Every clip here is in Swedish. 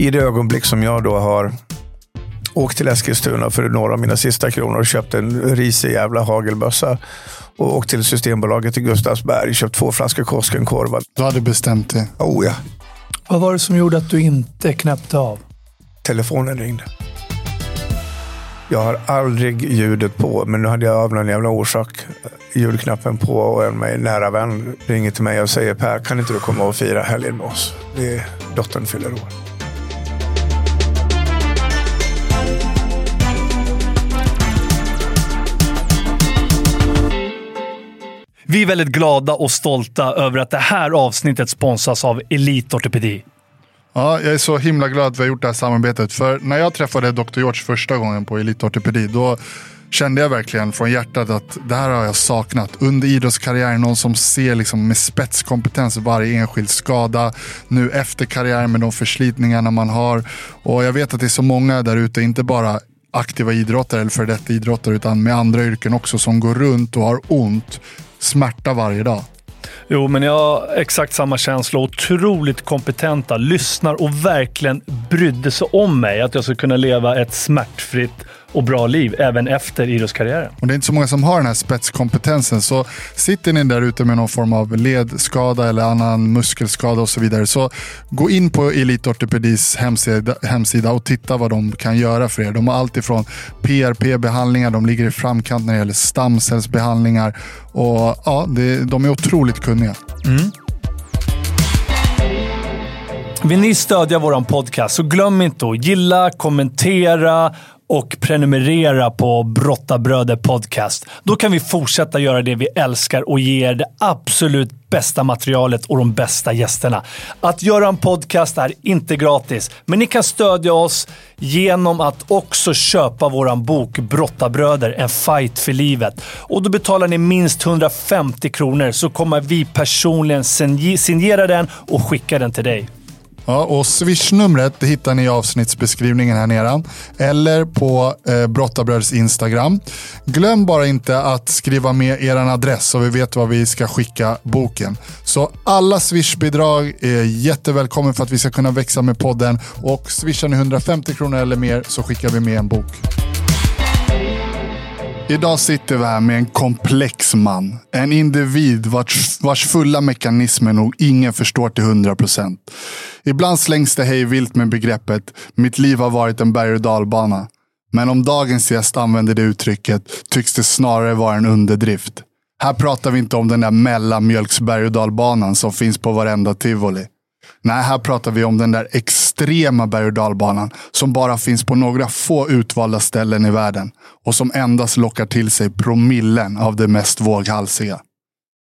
I det ögonblick som jag då har åkt till Eskilstuna för några av mina sista kronor och köpt en risig jävla hagelbössa och åkt till Systembolaget i Gustavsberg och köpt två flaskor Koskenkorva. Du hade bestämt det. Oh ja. Vad var det som gjorde att du inte knäppte av? Telefonen ringde. Jag har aldrig ljudet på, men nu hade jag av någon jävla orsak ljudknappen på och en mig nära vän ringer till mig och säger Per, kan inte du komma och fira helgen med oss? Det är, dottern fyller år. Vi är väldigt glada och stolta över att det här avsnittet sponsras av Elite Ortopedi. Ja, jag är så himla glad att vi har gjort det här samarbetet. För när jag träffade Dr. George första gången på Elite Ortopedi, då kände jag verkligen från hjärtat att det här har jag saknat. Under idrottskarriären, någon som ser liksom med spetskompetens varje enskild skada. Nu efter karriären med de förslitningarna man har. Och jag vet att det är så många där ute, inte bara aktiva idrottare eller för detta idrottare, utan med andra yrken också, som går runt och har ont, smärta varje dag. Jo, men jag har exakt samma känsla. Otroligt kompetenta, lyssnar och verkligen brydde sig om mig. Att jag ska kunna leva ett smärtfritt och bra liv även efter idrottskarriären. Och det är inte så många som har den här spetskompetensen. Så sitter ni där ute med någon form av ledskada eller annan muskelskada och så vidare. Så gå in på Elite Ortopedis hemsida, hemsida och titta vad de kan göra för er. De har allt ifrån PRP-behandlingar, de ligger i framkant när det gäller stamcellsbehandlingar. Och ja, det, de är otroligt kunniga. Mm. Vill ni stödja vår podcast så glöm inte att gilla, kommentera och prenumerera på Brottabröder Podcast. Då kan vi fortsätta göra det vi älskar och ge er det absolut bästa materialet och de bästa gästerna. Att göra en podcast är inte gratis, men ni kan stödja oss genom att också köpa vår bok Brottabröder, en fight för livet. Och då betalar ni minst 150 kronor så kommer vi personligen signera den och skicka den till dig. Ja, och swishnumret hittar ni i avsnittsbeskrivningen här nere. Eller på eh, Brottabröds Instagram. Glöm bara inte att skriva med er adress så vi vet vad vi ska skicka boken. Så alla Swish-bidrag är jättevälkommen för att vi ska kunna växa med podden. Och swishar ni 150 kronor eller mer så skickar vi med en bok. Idag sitter vi här med en komplex man. En individ vars, vars fulla mekanismer nog ingen förstår till 100%. Ibland slängs det hej vilt med begreppet “mitt liv har varit en berg och dalbana”. Men om dagens gäst använder det uttrycket tycks det snarare vara en underdrift. Här pratar vi inte om den där mellanmjölksberg och dalbanan som finns på varenda tivoli. Nej, här pratar vi om den där extrema berg och dalbanan som bara finns på några få utvalda ställen i världen och som endast lockar till sig promillen av det mest våghalsiga.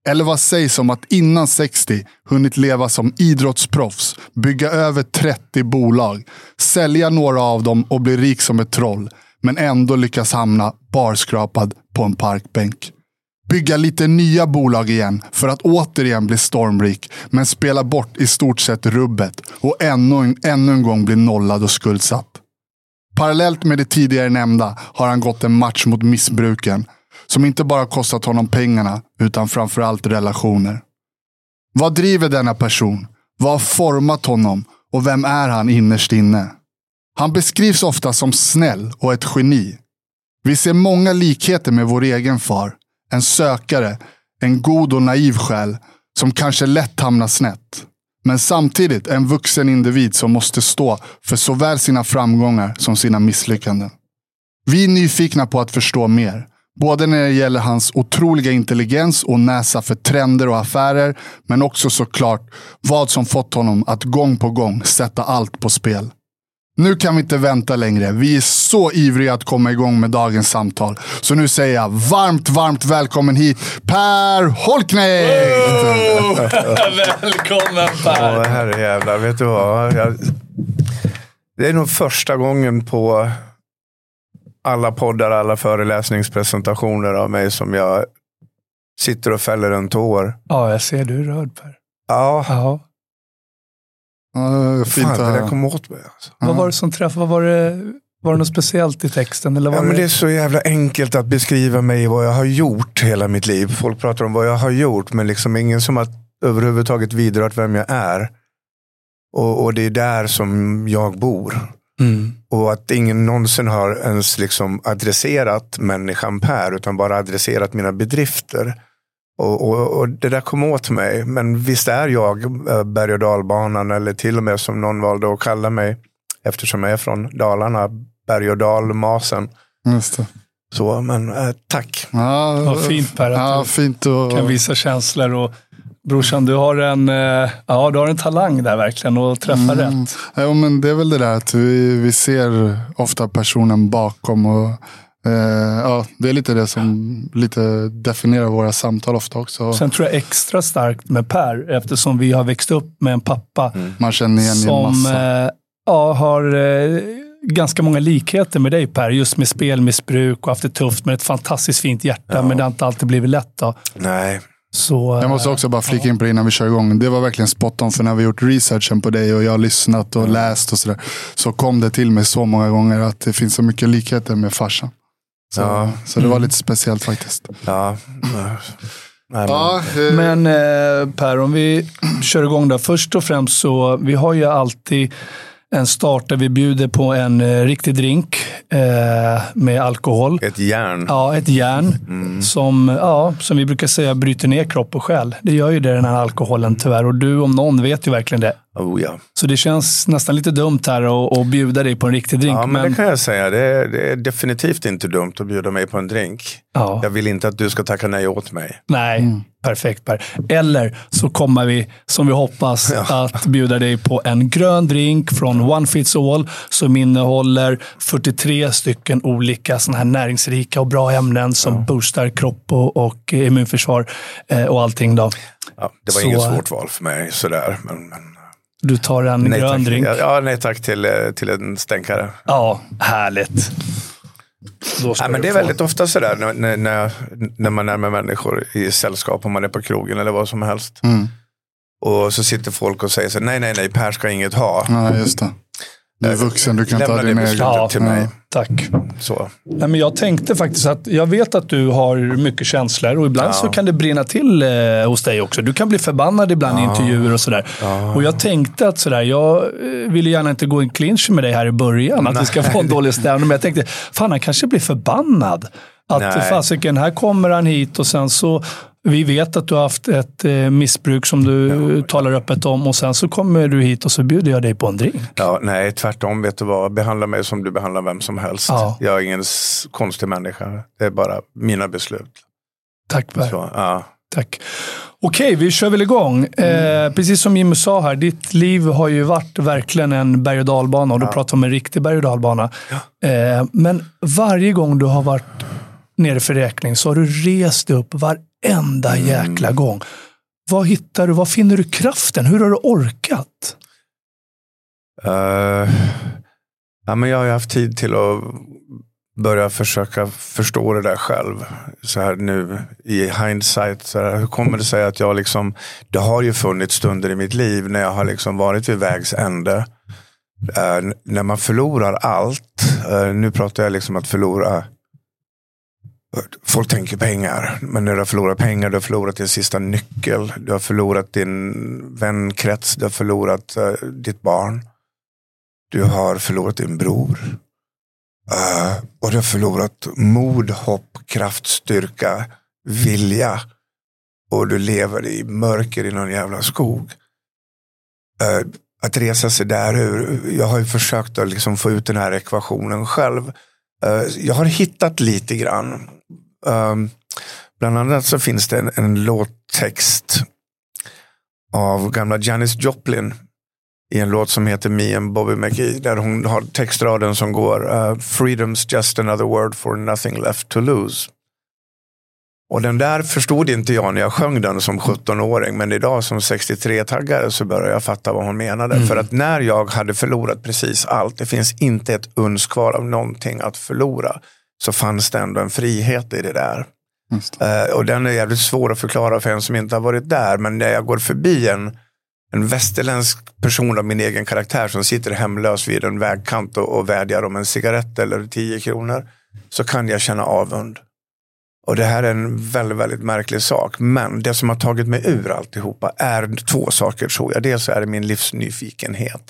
Eller vad sägs om att innan 60 hunnit leva som idrottsproffs, bygga över 30 bolag, sälja några av dem och bli rik som ett troll, men ändå lyckas hamna barskrapad på en parkbänk. Bygga lite nya bolag igen för att återigen bli stormrik, men spela bort i stort sett rubbet och ännu, ännu en gång bli nollad och skuldsatt. Parallellt med det tidigare nämnda har han gått en match mot missbruken som inte bara kostat honom pengarna, utan framförallt relationer. Vad driver denna person? Vad har format honom? Och vem är han innerst inne? Han beskrivs ofta som snäll och ett geni. Vi ser många likheter med vår egen far. En sökare, en god och naiv själ som kanske lätt hamnar snett. Men samtidigt en vuxen individ som måste stå för såväl sina framgångar som sina misslyckanden. Vi är nyfikna på att förstå mer. Både när det gäller hans otroliga intelligens och näsa för trender och affärer, men också såklart vad som fått honom att gång på gång sätta allt på spel. Nu kan vi inte vänta längre. Vi är så ivriga att komma igång med dagens samtal. Så nu säger jag varmt, varmt välkommen hit Per Holknekt! Oh, välkommen Per! Åh, herrejävlar, vet du vad? Jag, det är nog första gången på alla poddar, alla föreläsningspresentationer av mig som jag sitter och fäller en tår. Ja, jag ser du är rörd Per. Ja. ja. Ja, fint Fan, det där kom åt mig. Alltså. Vad var det som träffade? Vad var det, var det något speciellt i texten? Eller var Ja, det... men det är så jävla enkelt att beskriva mig vad jag har gjort hela mitt liv. Folk pratar om vad jag har gjort, men liksom ingen som har överhuvudtaget vidrört vem jag är. Och, och det är där som jag bor. Mm. Och att ingen någonsin har ens liksom adresserat människan Per, utan bara adresserat mina bedrifter. Och, och, och det där kom åt mig. Men visst är jag eh, berg och dalbanan, eller till och med som någon valde att kalla mig, eftersom jag är från Dalarna, berg och dalmasen. Just det. Så, men eh, tack. Ja, Vad fint Per att Ja, du fint och, kan visa känslor. Och, brorsan, du har, en, eh, ja, du har en talang där verkligen och träffa Mm. rätt. Ja, men det är väl det där att vi, vi ser ofta personen bakom. och eh, ja, Det är lite det som lite definierar våra samtal ofta också. Sen tror jag extra starkt med Per, eftersom vi har växt upp med en pappa Man känner igen en som massa. eh, ja, har eh, ganska många likheter med dig Per. Just med spelmissbruk och haft det tufft, men ett fantastiskt fint hjärta. Men det har inte alltid blivit lätt. Då. Nej, Så, Jag måste också bara flika in på det innan vi kör igång. Det var verkligen spot on, för när vi gjort researchen på dig och jag har lyssnat och läst och sådär. Så kom det till mig så många gånger att det finns så mycket likheter med farsan. Så, Ja. så det var lite speciellt faktiskt. ja. Nej, men, eh, Men eh, Per, om vi kör igång då. Först och främst så, vi har ju alltid en start där vi bjuder på en eh, riktig drink eh, med alkohol. ett järn. Ja, ett järn som, ja, som vi brukar säga bryter ner kropp och själ. Det gör ju det den här alkoholen tyvärr och du om någon vet ju verkligen det. Oh, ja. Så det känns nästan lite dumt här att, bjuda dig på en riktig drink. ja, men men, det kan jag säga. Det är, det är definitivt inte dumt att bjuda mig på en drink. ja, Jag vill inte att du ska tacka nej åt mig. nej, perfekt Per. Eller så kommer vi, som vi hoppas, att bjuda dig på en grön drink från One Fits All som innehåller 43 stycken olika såna här näringsrika och bra ämnen som boostar kropp och, och immunförsvar eh, och allting. Då. Ja, det var Så- inget svårt val för mig. Sådär. Men, men, Du tar en nej, grön tack. drink. Ja, nej tack till, eh, till en stänkare. Ja, härligt. Ja, men det är få- väldigt ofta sådär när, när, när, när man är med människor i sällskap, om man är på krogen eller vad som helst. Mm. Och så sitter folk och säger så nej, nej, nej, Per ska inget ha. Ja, just det. Du är vuxen, du kan ta Lämna det din egen. Ja. till mig. Tack. Så. Nej, men jag tänkte faktiskt att jag vet att du har mycket känslor och ibland så kan det brinna till eh, hos dig också. Du kan bli förbannad ibland i intervjuer och sådär. Och jag tänkte att sådär, jag eh, ville gärna inte gå i clinch med dig här i början, att det ska vara en dålig stämning. Men jag tänkte, fan han kanske blir förbannad. Att Nej. fasiken, här kommer han hit och sen så vi vet att du har haft ett eh, missbruk som du talar öppet om och sen så kommer du hit och så bjuder jag dig på en drink. Ja, nej, tvärtom. Vet du vad? Behandla mig som du behandlar vem som helst. Ja. Jag är ingen konstig människa. Det är bara mina beslut. Tack Per. Så, ja. Tack. Okej, vi kör väl igång. Eh, precis som Jimmy sa här, ditt liv har ju varit verkligen en berg och dalbana och då pratar vi om en riktig berg och dalbana. Eh, men varje gång du har varit nere för räkning så har du rest upp varenda jäkla gång. Vad hittar du? Var finner du kraften? Hur har du orkat? Eh, ja, men jag har haft tid till att börja försöka förstå det där själv. Så här nu i hindsight. Så här, hur kommer det sig att jag liksom, det har ju funnits stunder i mitt liv när jag har liksom varit vid vägs ände. N- när man förlorar allt, eh, nu pratar jag liksom att förlora Folk tänker pengar, men när du har förlorat pengar, du har förlorat din sista nyckel, du har förlorat din vänkrets, du har förlorat uh, ditt barn. Du har förlorat din bror. Uh, och du har förlorat mod, hopp, kraft, styrka, vilja. Och du lever i mörker i någon jävla skog. Uh, att resa sig där ur. Jag har ju försökt att liksom få ut den här ekvationen själv. Eh, jag har hittat lite grann. Ehm, bland annat så finns det en, en låttext av gamla Janis Joplin i en låt som heter Me and Bobby McGee där hon har textraden som går uh, Freedom's just another word for nothing left to lose. Och den där förstod inte jag när jag sjöng den som 17-åring men idag som 63-taggare så börjar jag fatta vad hon menade. För att när jag hade förlorat precis allt, det finns inte ett uns kvar av någonting att förlora, så fanns det ändå en frihet i det där. Det. Eh, och den är jävligt svår att förklara för en som inte har varit där. Men när jag går förbi en, en västerländsk person av min egen karaktär som sitter hemlös vid en vägkant och, och vädjar om en cigarett eller 10 kronor. Så kan jag känna avund. Och det här är en väldigt, väldigt märklig sak. Men det som har tagit mig ur alltihopa är två saker tror jag. Dels är det min livsnyfikenhet.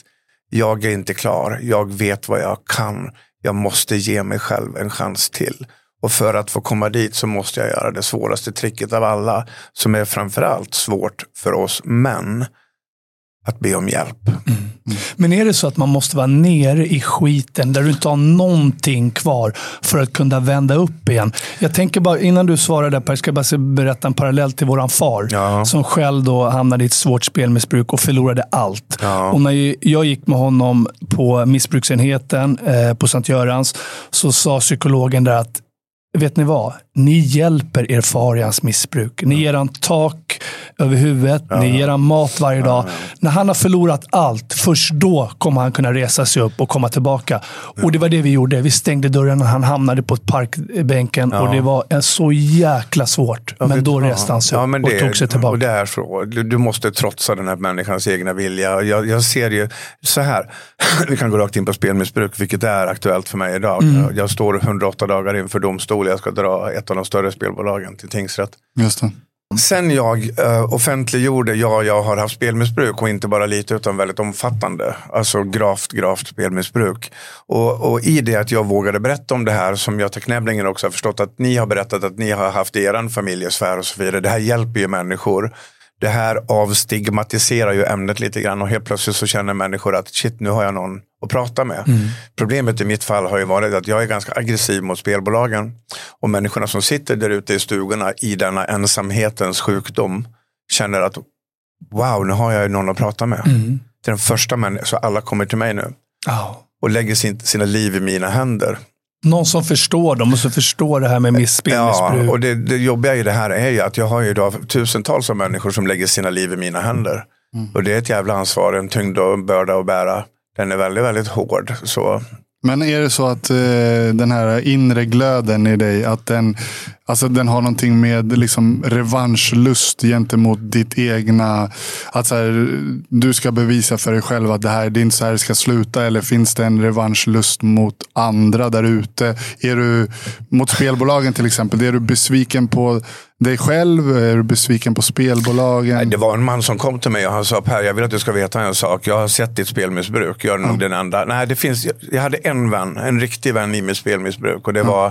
Jag är inte klar. Jag vet vad jag kan. Jag måste ge mig själv en chans till. Och för att få komma dit så måste jag göra det svåraste tricket av alla. Som är framförallt svårt för oss män. Att be om hjälp. Mm. Men är det så att man måste vara nere i skiten där du inte har någonting kvar för att kunna vända upp igen? Jag tänker bara, innan du svarar där Per, ska jag bara berätta en parallell till våran far. Ja. Som själv då hamnade i ett svårt spelmissbruk och förlorade allt. Ja. Och när jag gick med honom på missbruksenheten eh, på Sankt Görans så sa psykologen där att vet ni vad? Ni hjälper er far i hans missbruk. Ni ger han tak över huvudet, ja. ni ger han mat varje dag. Ja, När han har förlorat allt, först då kommer han kunna resa sig upp och komma tillbaka. Och det var det vi gjorde. Vi stängde dörren och han hamnade på parkbänken och det var så jäkla svårt. men då reste han sig upp och tog sig tillbaka. Och det är så. Du, du, måste trotsa den här människans egna vilja. Jag, jag ser ju så här. vi kan gå rakt in på spelmissbruk, vilket är aktuellt för mig idag. Mm. Jag står 108 dagar inför domstol. Jag ska dra ett av de större spelbolagen till tingsrätt. Just det. Sen jag uh, offentliggjorde, ja jag har haft spelmissbruk och inte bara lite utan väldigt omfattande. Alltså gravt, gravt spelmissbruk. Och, och i det att jag vågade berätta om det här som jag tacknämligen också har förstått att ni har berättat att ni har haft i er familjesfär och så vidare. Det här hjälper ju människor det här avstigmatiserar ju ämnet lite grann och helt plötsligt så känner människor att shit, nu har jag någon att prata med. Mm. Problemet i mitt fall har ju varit att jag är ganska aggressiv mot spelbolagen och människorna som sitter där ute i stugorna i denna ensamhetens sjukdom känner att wow, nu har jag någon att prata med. Mm. Det är den första människan, så alla kommer till mig nu. Oh. Och lägger sin, sina liv i mina händer. Någon som förstår dem och som förstår det här med missbruk. Ja, och det, det jobbiga i det här är ju att jag har ju idag tusentals av människor som lägger sina liv i mina händer. Mm. Och det är ett jävla ansvar, en tyngd och börda att bära. Den är väldigt, väldigt hård. Så men är det så att eh, den här inre glöden i dig, att den, alltså den har någonting med liksom revanschlust gentemot ditt egna, att så här, du ska bevisa för dig själv att det här det är inte så här det ska sluta. Eller finns det en revanschlust mot andra där ute? Är du, mot spelbolagen till exempel, är du besviken på dig själv? Är du besviken på spelbolagen? Nej, det var en man som kom till mig och han sa Per, jag vill att du ska veta en sak. Jag har sett ditt spelmissbruk. Jag är nog den enda. Nej, det finns, jag hade en vän, en riktig vän i mitt spelmissbruk. Och det var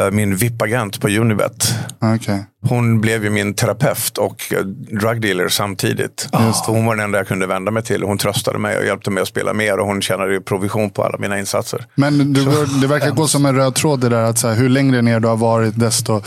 uh, min VIP-agent på Unibet. Okay. Hon blev ju min terapeut och eh, drug dealer samtidigt. Oh. Hon var den enda jag kunde vända mig till. Hon tröstade mig och hjälpte mig att spela mer och hon tjänade ju provision på alla mina insatser. Men du, det verkar gå som en röd tråd det där att så här, hur längre ner du har varit desto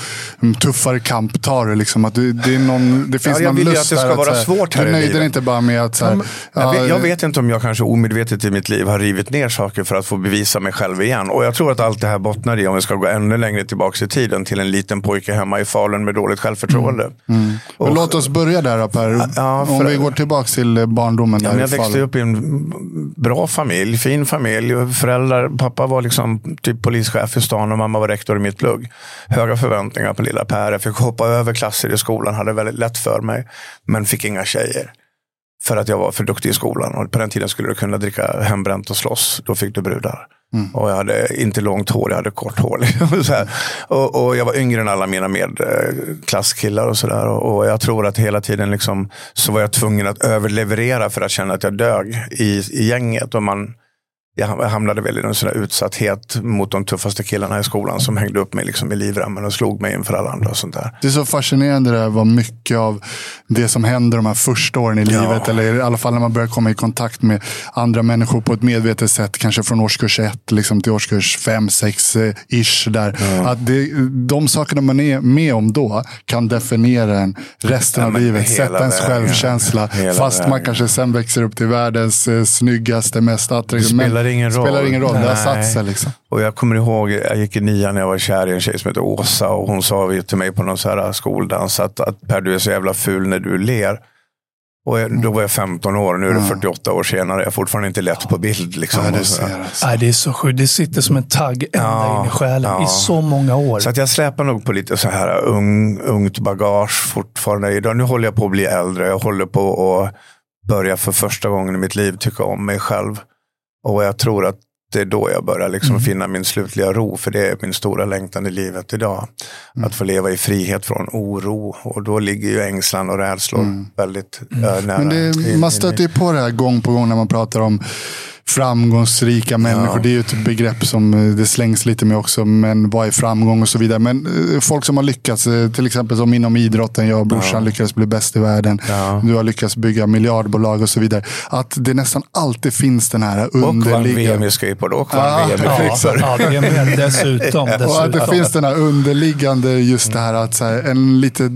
tuffare kamp tar du. Liksom. Att du, det, är någon, det finns ja, någon lust att det ska vara att, svårt här Du nöjde dig inte bara med att... Så här, ja, jag, vet, jag vet inte om jag kanske omedvetet i mitt liv har rivit ner saker för att få bevisa mig själv igen. Och jag tror att allt det här bottnar i, om vi ska gå ännu längre tillbaka i tiden, till en liten pojke hemma i Falun med dåligt självförtroende. Mm. Mm. Och, låt oss börja där Per. Ja, Om vi går tillbaka till barndomen. Ja, jag växte upp i en bra familj, fin familj. Föräldrar, pappa var liksom typ polischef i stan och mamma var rektor i mitt plugg. Höga förväntningar på lilla Per. Jag fick hoppa över klasser i skolan, hade väldigt lätt för mig. Men fick inga tjejer. För att jag var för duktig i skolan. Och på den tiden skulle du kunna dricka hembränt och slåss. Då fick du brudar. Mm. Och jag hade inte långt hår, jag hade kort hår. och, och, jag var yngre än alla mina medklasskillar och sådär. Och, och, jag tror att hela tiden liksom, så var jag tvungen att överleverera för att känna att jag dög i, i gänget. Och man, jag hamnade väl i en sån utsatthet mot de tuffaste killarna i skolan som hängde upp mig liksom i livremmen och slog mig inför alla andra. Och sånt där. Det är så fascinerande det där vad mycket av det som händer de här första åren i livet, ja. eller i alla fall när man börjar komma i kontakt med andra människor på ett medvetet sätt, kanske från årskurs ett liksom till årskurs fem, sex eh, ish. Där. Ja. Att det, de sakerna man är med om då kan definiera en resten ja, av livet, sätta ens självkänsla. Fast vägen. man kanske sen växer upp till världens eh, snyggaste, mest attraktiva ingen roll. spelar ingen roll, Nej. det har satt sig liksom. Och jag kommer ihåg, jag gick i nian när jag var kär i en tjej som heter Åsa och hon sa till mig på någon så här skoldans att, att Per du är så jävla ful när du ler. Och jag, då var jag 15 år, nu är det 48 år senare. Jag är fortfarande inte lätt på bild. Liksom. Ja, det, ser, alltså. Nej, det är så sjukt. Det sitter som en tagg ända ja, in i själen ja. i så många år. Så att jag släpar nog på lite så här ung, ungt bagage fortfarande. Idag. Nu håller jag på att bli äldre. Jag håller på att börja för första gången i mitt liv tycka om mig själv. Och jag tror att det är då jag börjar liksom mm. finna min slutliga ro. För det är min stora längtan i livet idag. Mm. Att få leva i frihet från oro. Och då ligger ju ängslan och rädslor mm. väldigt äh, nära. Men det, man stöter ju på det här gång på gång när man pratar om framgångsrika människor. Ja. Det är ju ett begrepp som eh, det slängs lite med också. Men vad är framgång och så vidare. Men eh, folk som har lyckats, eh, till exempel som inom idrotten. Jag och brorsan ja. lyckades bli bäst i världen. Ja. Du har lyckats bygga miljardbolag och så vidare. Att det nästan alltid finns den här underliggande... Och vann VM i skateboard och vann VM i. Ja, ja, dessutom, dessutom. Och att det finns den här underliggande, just det här att så här, en lite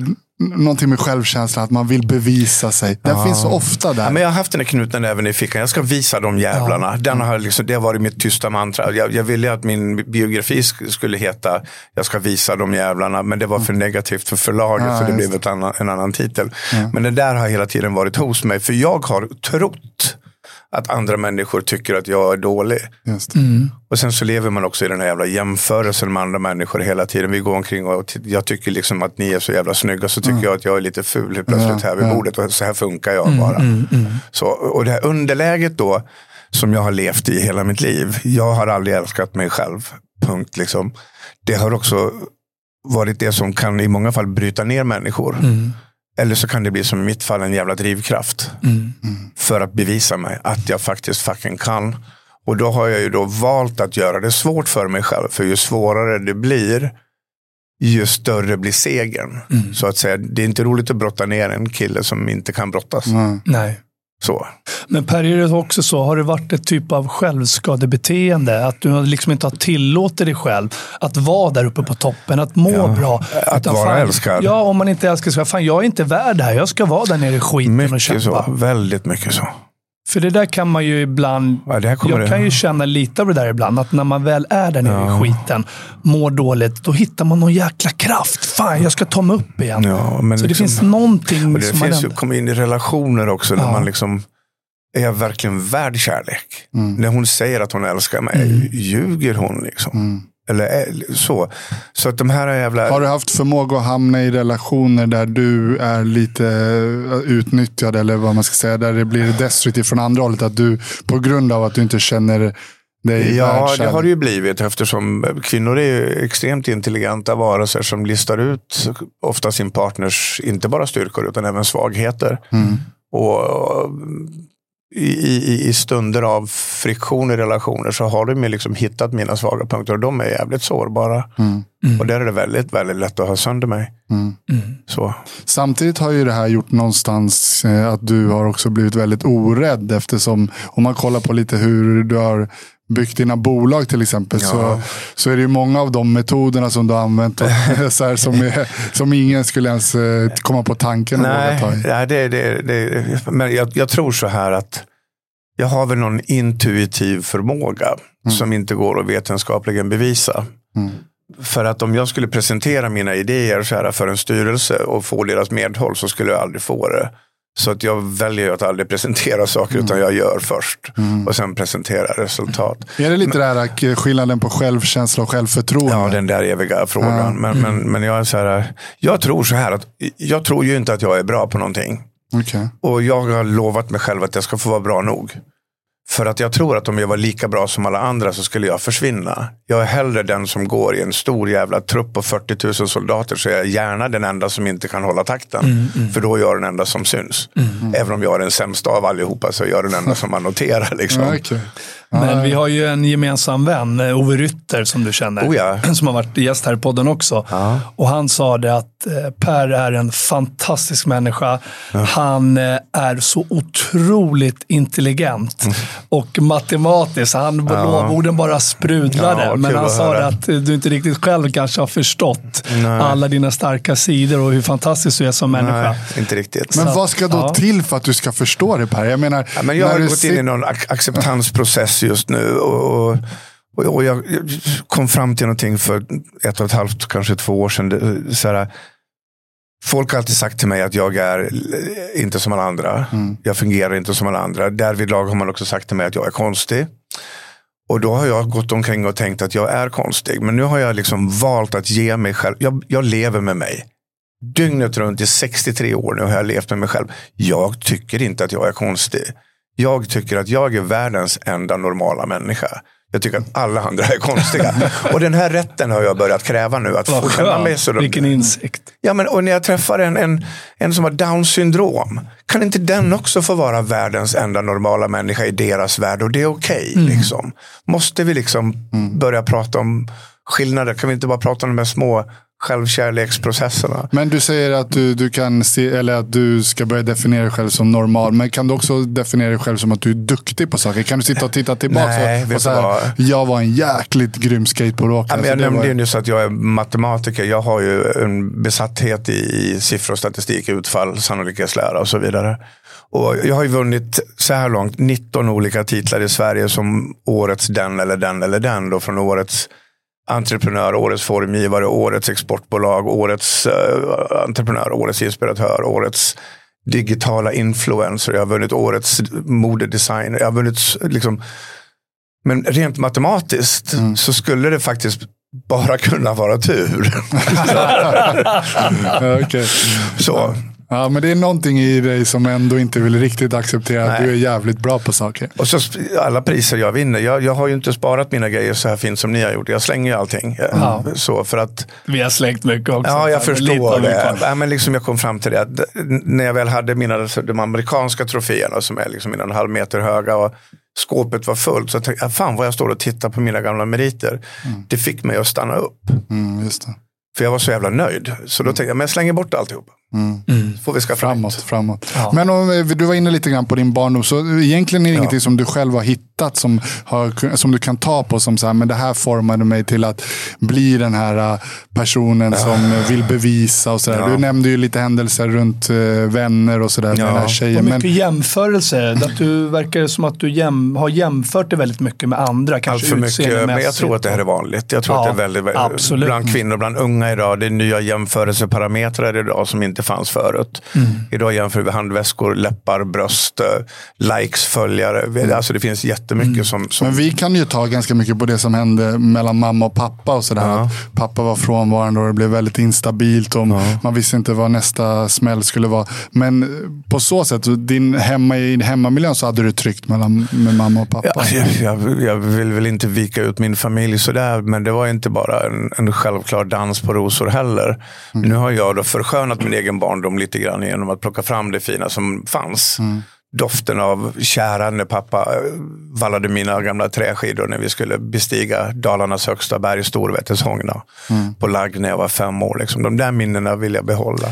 någonting med självkänsla, att man vill bevisa sig. Den ja. finns ofta där. Ja, men jag har haft den här knuten även i fickan. Jag ska visa de jävlarna. Ja. Den har liksom, det har varit mitt tysta mantra. Jag, jag ville att min biografi skulle heta Jag ska visa de jävlarna. Men det var för negativt för förlaget så det blev ett annan, en annan titel. Men det där har hela tiden varit hos mig. För jag har trott att andra människor tycker att jag är dålig. Mm. Och sen så lever man också i den här jävla jämförelsen med andra människor hela tiden. Vi går omkring och jag tycker liksom att ni är så jävla snygga. Så tycker mm. jag att jag är lite ful helt plötsligt här vid ja. bordet. Och så här funkar jag mm, bara. Mm, mm. Så, och det här underläget då som jag har levt i hela mitt liv. Jag har aldrig älskat mig själv. Punkt liksom. Det har också varit det som kan i många fall bryta ner människor. Mm. Eller så kan det bli som i mitt fall en jävla drivkraft. Mm. För att bevisa mig att jag faktiskt fucking kan. Och då har jag ju då valt att göra det svårt för mig själv. För ju svårare det blir, ju större blir segern. Mm. Så att säga, det är inte roligt att brotta ner en kille som inte kan brottas. Mm. Nej. Så. Men Per, är det också så, har det varit ett typ av självskadebeteende? Att du liksom inte har tillåtit dig själv att vara där uppe på toppen, att må ja, bra. Att vara fan, älskad. Ja, om man inte älskar sig Fan, jag är inte värd det här. Jag ska vara där nere i skiten mycket och kämpa. Så, väldigt mycket så. För det där kan man ju ibland... Ja, jag det. kan ju känna lite av det där ibland. Att när man väl är där nere ja. i skiten, mår dåligt, då hittar man någon jäkla kraft. Fan, jag ska ta mig upp igen. Ja, så liksom, det finns någonting det som finns man... ju, kommer in i relationer också, när man liksom är jag verkligen värd kärlek? Mm. När hon säger att hon älskar mig, mm. ljuger hon liksom? Mm. Eller så. Så att de här jävla... Har du haft förmåga att hamna i relationer där du är lite utnyttjad eller vad man ska säga, där det blir destruktivt från andra hållet? Att du på grund av att du inte känner dig Ja, det har det ju blivit eftersom kvinnor är extremt intelligenta varelser som listar ut ofta sin partners, inte bara styrkor utan även svagheter. Mm. Och i, i, stunder av friktion i relationer så har de liksom hittat mina svaga punkter och de är jävligt sårbara. Mm. Mm. Och där är det väldigt, väldigt lätt att ha sönder mig. Mm. Så. Samtidigt har ju det här gjort någonstans eh, att du har också blivit väldigt orädd eftersom om man kollar på lite hur du har byggt dina bolag till exempel ja. så, så är det ju många av de metoderna som du har använt och, så här, som, är, som ingen skulle ens eh, komma på tanken att ta i. Nej, det, det, det, men jag, jag, tror så här att jag har väl någon intuitiv förmåga mm. som inte går att vetenskapligen bevisa. Mm. För att om jag skulle presentera mina idéer så här för en styrelse och få deras medhåll så skulle jag aldrig få det. Så att jag väljer att aldrig presentera saker mm. utan jag gör först. Mm. Och sen presenterar resultat. Är det lite men, där eh, skillnaden på självkänsla och självförtroende? Ja, den där eviga frågan. Ja. Men, men, mm. men jag, är så här, jag tror så här att jag tror ju inte att jag är bra på någonting. Okay. Och jag har lovat mig själv att jag ska få vara bra nog. För att jag tror att om jag var lika bra som alla andra så skulle jag försvinna. Jag är hellre den som går i en stor jävla trupp på 40 000 soldater så jag är gärna den enda som inte kan hålla takten. Mm, mm. För då är jag den enda som syns. Mm, Även om jag är den sämsta av allihopa så är jag den enda som man noterar. Liksom. okay. Men vi har ju en gemensam vän, eh, Ove Rytter, som du känner. Oh ja. Som har varit gäst här i podden också. Ja. Och han sa det att eh, Per är en fantastisk människa. Ja. Han eh, är så otroligt intelligent mm. och matematisk. Han ja. lovorden bara sprudlade. Men han sa det att du inte riktigt själv kanske har förstått Nej. alla dina starka sidor och hur fantastisk du är som människa. Nej, inte riktigt. Men vad ska då till för att du ska förstå det Per? Jag menar, men jag har gått in i någon acceptansprocess just nu. Och, och, och, jag kom fram till någonting för ett och ett halvt, kanske två år sedan. Så här, folk har alltid sagt till mig att jag är inte som alla andra. Mm. Jag fungerar inte som alla andra. Därvidlag har man också sagt till mig att jag är konstig. Och då har jag gått omkring och tänkt att jag är konstig. Men nu har jag liksom valt att ge mig själv. Jag, jag lever med mig. Dygnet runt i 63 år nu har jag levt med mig själv. Jag tycker inte att jag är konstig. Jag tycker att jag är världens enda normala människa. Jag tycker att alla andra är konstiga. och den här rätten har jag börjat kräva nu. Att Vad skönt. Vilken insikt. Ja, men, och när jag träffar en, en, en som har down syndrom, kan inte den också få vara världens enda normala människa i deras värld? Och det är okej. liksom. Måste vi liksom börja prata om skillnader? Kan vi inte bara prata om de här små självkärleksprocesserna? Men du säger att du, du kan se, eller att du ska börja definiera dig själv som normal. Men kan du också definiera dig själv som att du är duktig på saker? Kan du sitta och titta tillbaka Nej, och, och vad? jag var en jäkligt grym skateboardåkare. Ja, jag nämnde var- ju nyss att jag är matematiker. Jag har ju en besatthet i, i siffror, statistik, utfall, sannolikhetslära och så vidare. Och jag har ju vunnit så här långt 19 olika titlar i Sverige som årets den eller den eller den. Då, från årets entreprenör, årets formgivare, årets exportbolag, årets eh, entreprenör, årets inspiratör, årets digitala influencer. Jag har vunnit årets modedesigner. Jag har vunnit liksom, men rent matematiskt så skulle det faktiskt bara kunna vara tur. Ja, okej. Så. Ja, men det är någonting i dig som ändå inte vill riktigt acceptera att du är jävligt bra på saker. Och så alla priser jag vinner. Jag, jag har ju inte sparat mina grejer så här fint som ni har gjort. Jag slänger ju allting. eh, Ja. Så för att, Vi har slängt mycket också. ja, jag förstår det. Ja, men liksom jag kom fram till det. Att d- när jag väl hade mina, alltså, de amerikanska troféerna som är liksom en och en halv meter höga. Och skåpet var fullt. Så jag tänkte, ah, fan vad jag står och tittar på mina gamla meriter. Det fick mig att stanna upp. Mm, just det. För jag var så jävla nöjd. Så då tänkte jag, men jag slänger bort alltihop. Får vi skaffa Framåt, framåt. Ja. Men om, eh, du var inne lite grann på din barndom. Så egentligen är det ingenting som du själv har hittat som, har, som du kan ta på. Som så här, men det här formade mig till att bli den här eh, personen som eh, vill bevisa. och så där. Ja. Du nämnde ju lite händelser runt eh, vänner och sådär med Ja. den här Och tjejen. Men, mycket jämförelse. Att du verkar som att du jäm, har jämfört det väldigt mycket med andra. Allt Kanske för mycket, men jag tror att det här är vanligt. Jag tror Ja, att det är väldigt, väldigt bland kvinnor, bland unga idag. Det är nya jämförelseparametrar idag som inte fanns förut. Mm. Idag jämför vi handväskor, läppar, bröst, eh, likes, följare. Mm. Alltså det finns jättemycket som, som men vi kan ju ta ganska mycket på det som hände mellan mamma och pappa. och sådär. Ja. Pappa var frånvarande och det blev väldigt instabilt. Och Man visste inte vad nästa smäll skulle vara. Men eh, på så sätt, din hemma, i hemmamiljön så hade du tryggt mellan med mamma och pappa. Ja, jag, jag, vill väl inte vika ut min familj sådär, men det var inte bara en, en självklar dans på rosor heller. Nu har jag då förskönat min egen barndom lite grann genom att plocka fram det fina som fanns. Doften av kära när pappa eh, vallade mina gamla träskidor när vi skulle bestiga Dalarnas högsta berg, Storväteshångna. På lagg när jag var fem år. Liksom. De där minnena vill jag behålla.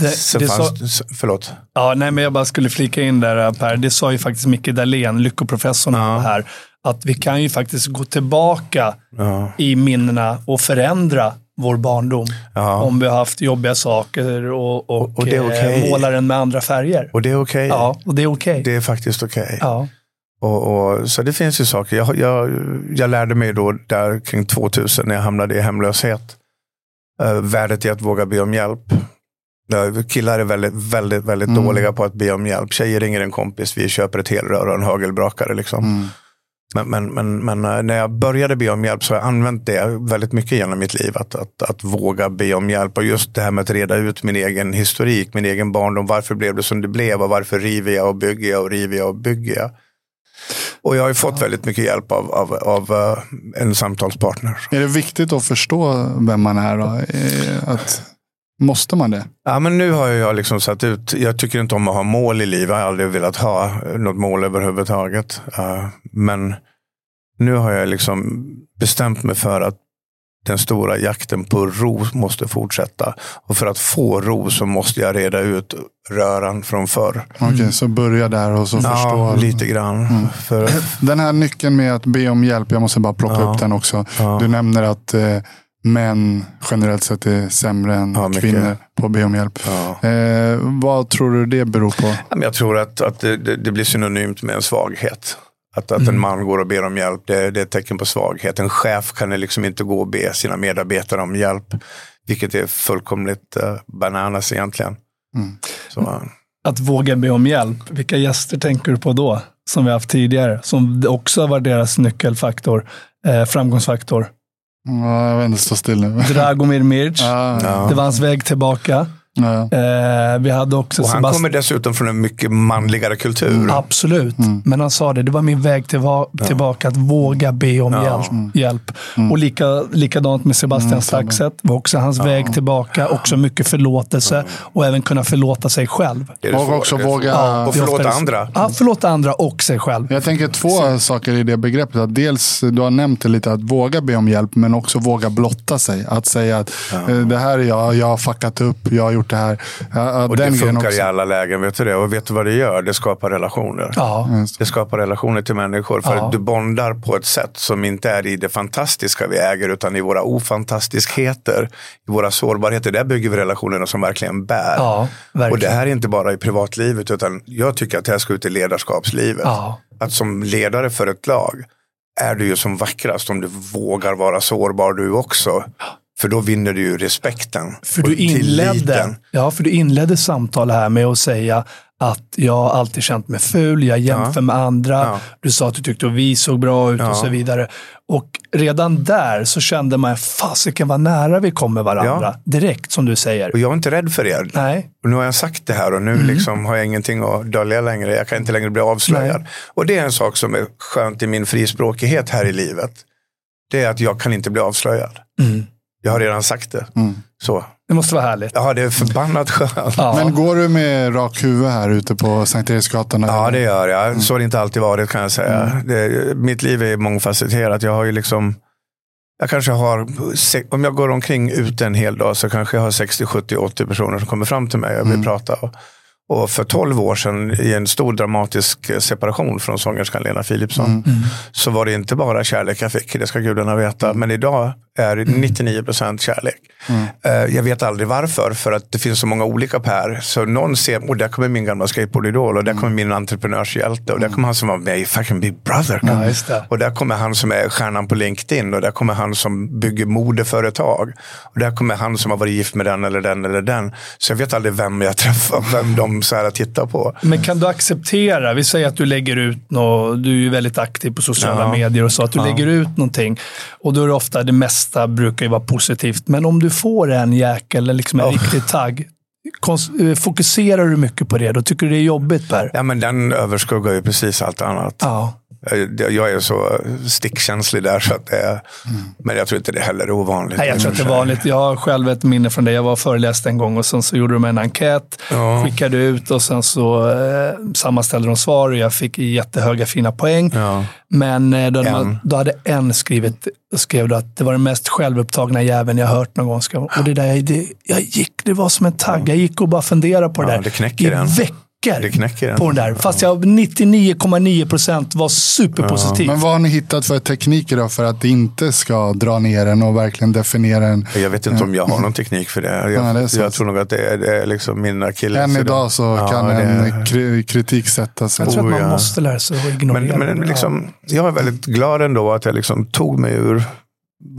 Det- Sen det fanns, Förlåt. Ja, nej, men jag bara skulle flika in där Per. Det sa ju faktiskt Micke Dahlén, lyckoprofessorn Ja. här, att vi kan ju faktiskt gå tillbaka Ja. i minnena och förändra vår barndom. Ja. Om vi har haft jobbiga saker och, och, Och är eh, okej. målar den med andra färger. Och det är okej. Ja, och det är okej. Det är faktiskt okej. Ja. Och, och, så det finns ju saker. Jag, jag, jag lärde mig då där kring 2000 när jag hamnade i hemlöshet. Uh, värdet i att våga be om hjälp. Uh, killar är väldigt, väldigt, väldigt Mm. dåliga på att be om hjälp. Tjejer ringer en kompis, vi köper ett helrör och en hagelbrakare. Liksom. Mm. Men, men, men, men eh, när jag började be om hjälp så har jag använt det väldigt mycket genom mitt liv. Att, att, att våga be om hjälp. Och just det här med att reda ut min egen historik, min egen barndom. Varför blev det som det blev och varför river jag och bygger jag och river jag och bygger jag. Och jag har ju fått väldigt mycket hjälp av, av, av eh, en samtalspartner. Är det viktigt att förstå vem man är? Då? Eh, Att, måste man det? Ja, men nu har jag liksom satt ut, jag tycker inte om att ha mål i livet. Jag har aldrig velat ha något mål överhuvudtaget. Uh, men nu har jag liksom bestämt mig för att den stora jakten på ro måste fortsätta. Och för att få ro så måste jag reda ut röran från förr. Okej, så börja där och så Ja, förstå. lite grann. För, Den här nyckeln med att be om hjälp, jag måste bara plocka Ja. upp den också. Ja. Du nämner att eh, män generellt sett är sämre än Ja, kvinnor på att be om hjälp. ja. Eh, vad tror du det beror på? Jag tror att, att det, det, blir synonymt med en svaghet. Att, att en man går och ber om hjälp, det, det är ett tecken på svaghet. En chef kan liksom inte gå och be sina medarbetare om hjälp. Vilket är fullkomligt uh, bananas egentligen. Mm. Så, uh, Att våga be om hjälp. Vilka gäster tänker du på då? Som vi har haft tidigare. Som också var deras nyckelfaktor. Eh, framgångsfaktor. Ja, jag vet inte, stå still nu. Dragomir Mirc. Ja, Ja. Det var hans väg tillbaka. Ja. Eh, vi hade också Och han Sebast- kommer dessutom från en mycket manligare kultur. Absolut, men han sa det. Det var min väg tillva- tillbaka, att våga be om hjälp. hjälp. Och lika, likadant med Sebastian Staxet. var också hans väg tillbaka. Också mycket förlåtelse och även kunna förlåta sig själv. Det det Och också Det våga-. Ja, Och det förlåta andra. Ja, förlåta andra och sig själv. Jag tänker två saker i det begreppet. Att dels, du har nämnt det lite, att våga be om hjälp, men också våga blotta sig. Att säga att eh, det här är jag, jag har fuckat upp, jag har gjort det här. Ja, Och den det funkar också. i alla lägen, vet du det? Och vet du vad det gör? Det skapar relationer. Ja. Det skapar relationer till människor. För Ja. att du bondar på ett sätt som inte är i det fantastiska vi äger, utan i våra ofantastiskheter. I våra sårbarheter. Där bygger vi relationerna som verkligen bär. Ja, verkligen. Och det här är inte bara i privatlivet, utan jag tycker att det här ska ut i ledarskapslivet. Ja. Att som ledare för ett lag är du ju som vackrast om du vågar vara sårbar du också. För då vinner du ju respekten. För du, inledde, tilliten. ja, för du inledde samtal här med att säga att jag alltid känt mig ful, jag jämför med andra. Ja. Du sa att du tyckte att vi såg bra ut Ja. och så vidare. Och redan där så kände man, fasiken vad nära vi kommer varandra. Direkt som du säger. Och jag är inte rädd för er. Nej, Och nu har jag sagt det här och nu Mm. liksom har jag ingenting att dölja längre. Jag kan inte längre bli avslöjad. Nej. Och det är en sak som är skönt i min frispråkighet här i livet. Det är att jag kan inte bli avslöjad. Mm. Jag har redan sagt det. Så. det måste vara härligt. Ja, det är förbannat skönt. Ja. Men går du med rak huvud här ute på Sankt Eriksgatan? Ja, det gör jag. Mm. Så har det inte alltid varit kan jag säga. Det, mitt liv är mångfacetterat. Jag har ju liksom, jag kanske har, om jag går omkring ute en hel dag så kanske jag har 60, 70, 80 personer som kommer fram till mig och vill prata. Och, och för 12 år sedan i en stor dramatisk separation från sångerskan Lena Philipsson så var det inte bara kärlek jag fick, det ska gudarna veta. Men idag är det 99% kärlek. Eh, Jag vet aldrig varför, för att det finns så många olika Per. Så någon ser, och där kommer min gamla skateboardidol och där kommer min entreprenörshjälte och där kommer han som var med i fucking Big Brother. Ja. Och där kommer han som är stjärnan på LinkedIn och där kommer han som bygger modeföretag. Och där kommer han som har varit gift med den eller den eller den. Så jag vet aldrig vem jag träffar, vem de så här tittar på. Men kan du acceptera, vi säger att du lägger ut något, du är ju väldigt aktiv på sociala Ja. medier och så, att du lägger ut någonting. Och då är det ofta, det mesta brukar ju vara positivt. Men om du får en jäkel eller liksom en Oh. riktig tagg, eh, fokuserar du mycket på det? Då tycker du det är jobbigt Per? Ja, men den överskuggar ju precis allt annat. Ja. Jag- Jag är så stickkänslig där så att det är, Men jag tror inte det heller är ovanligt. Nej, jag tror att det är vanligt. Jag har själv ett minne från det. Jag var och föreläste en gång och sen så gjorde de en enkät, Ja. skickade ut och sen så eh, sammanställde de svar och jag fick jättehöga fina poäng. Ja. Men eh, då hade, man, En. då hade en skrivit, skrev då att det var den mest självupptagna jäveln jag hört någon gång. Och det där, det, jag gick, det var som en tagg. Jag gick och bara funderade på det Ja, där det knäcker i den. Veckor. Det knäcker den. På den där. Fast jag 99,9 procent var superpositiv. Men vad har ni hittat för tekniker då för att det inte ska dra ner en och verkligen definiera en? Jag vet inte om jag har någon teknik för det. Jag, Ja, det jag tror nog att det är, det är liksom min akilles. Än idag så Ja, kan det en är- kritik sätta sig. jag tror att man Oh, ja. måste lära sig att ignorera. Men, men liksom, jag är väldigt glad ändå att jag liksom tog mig ur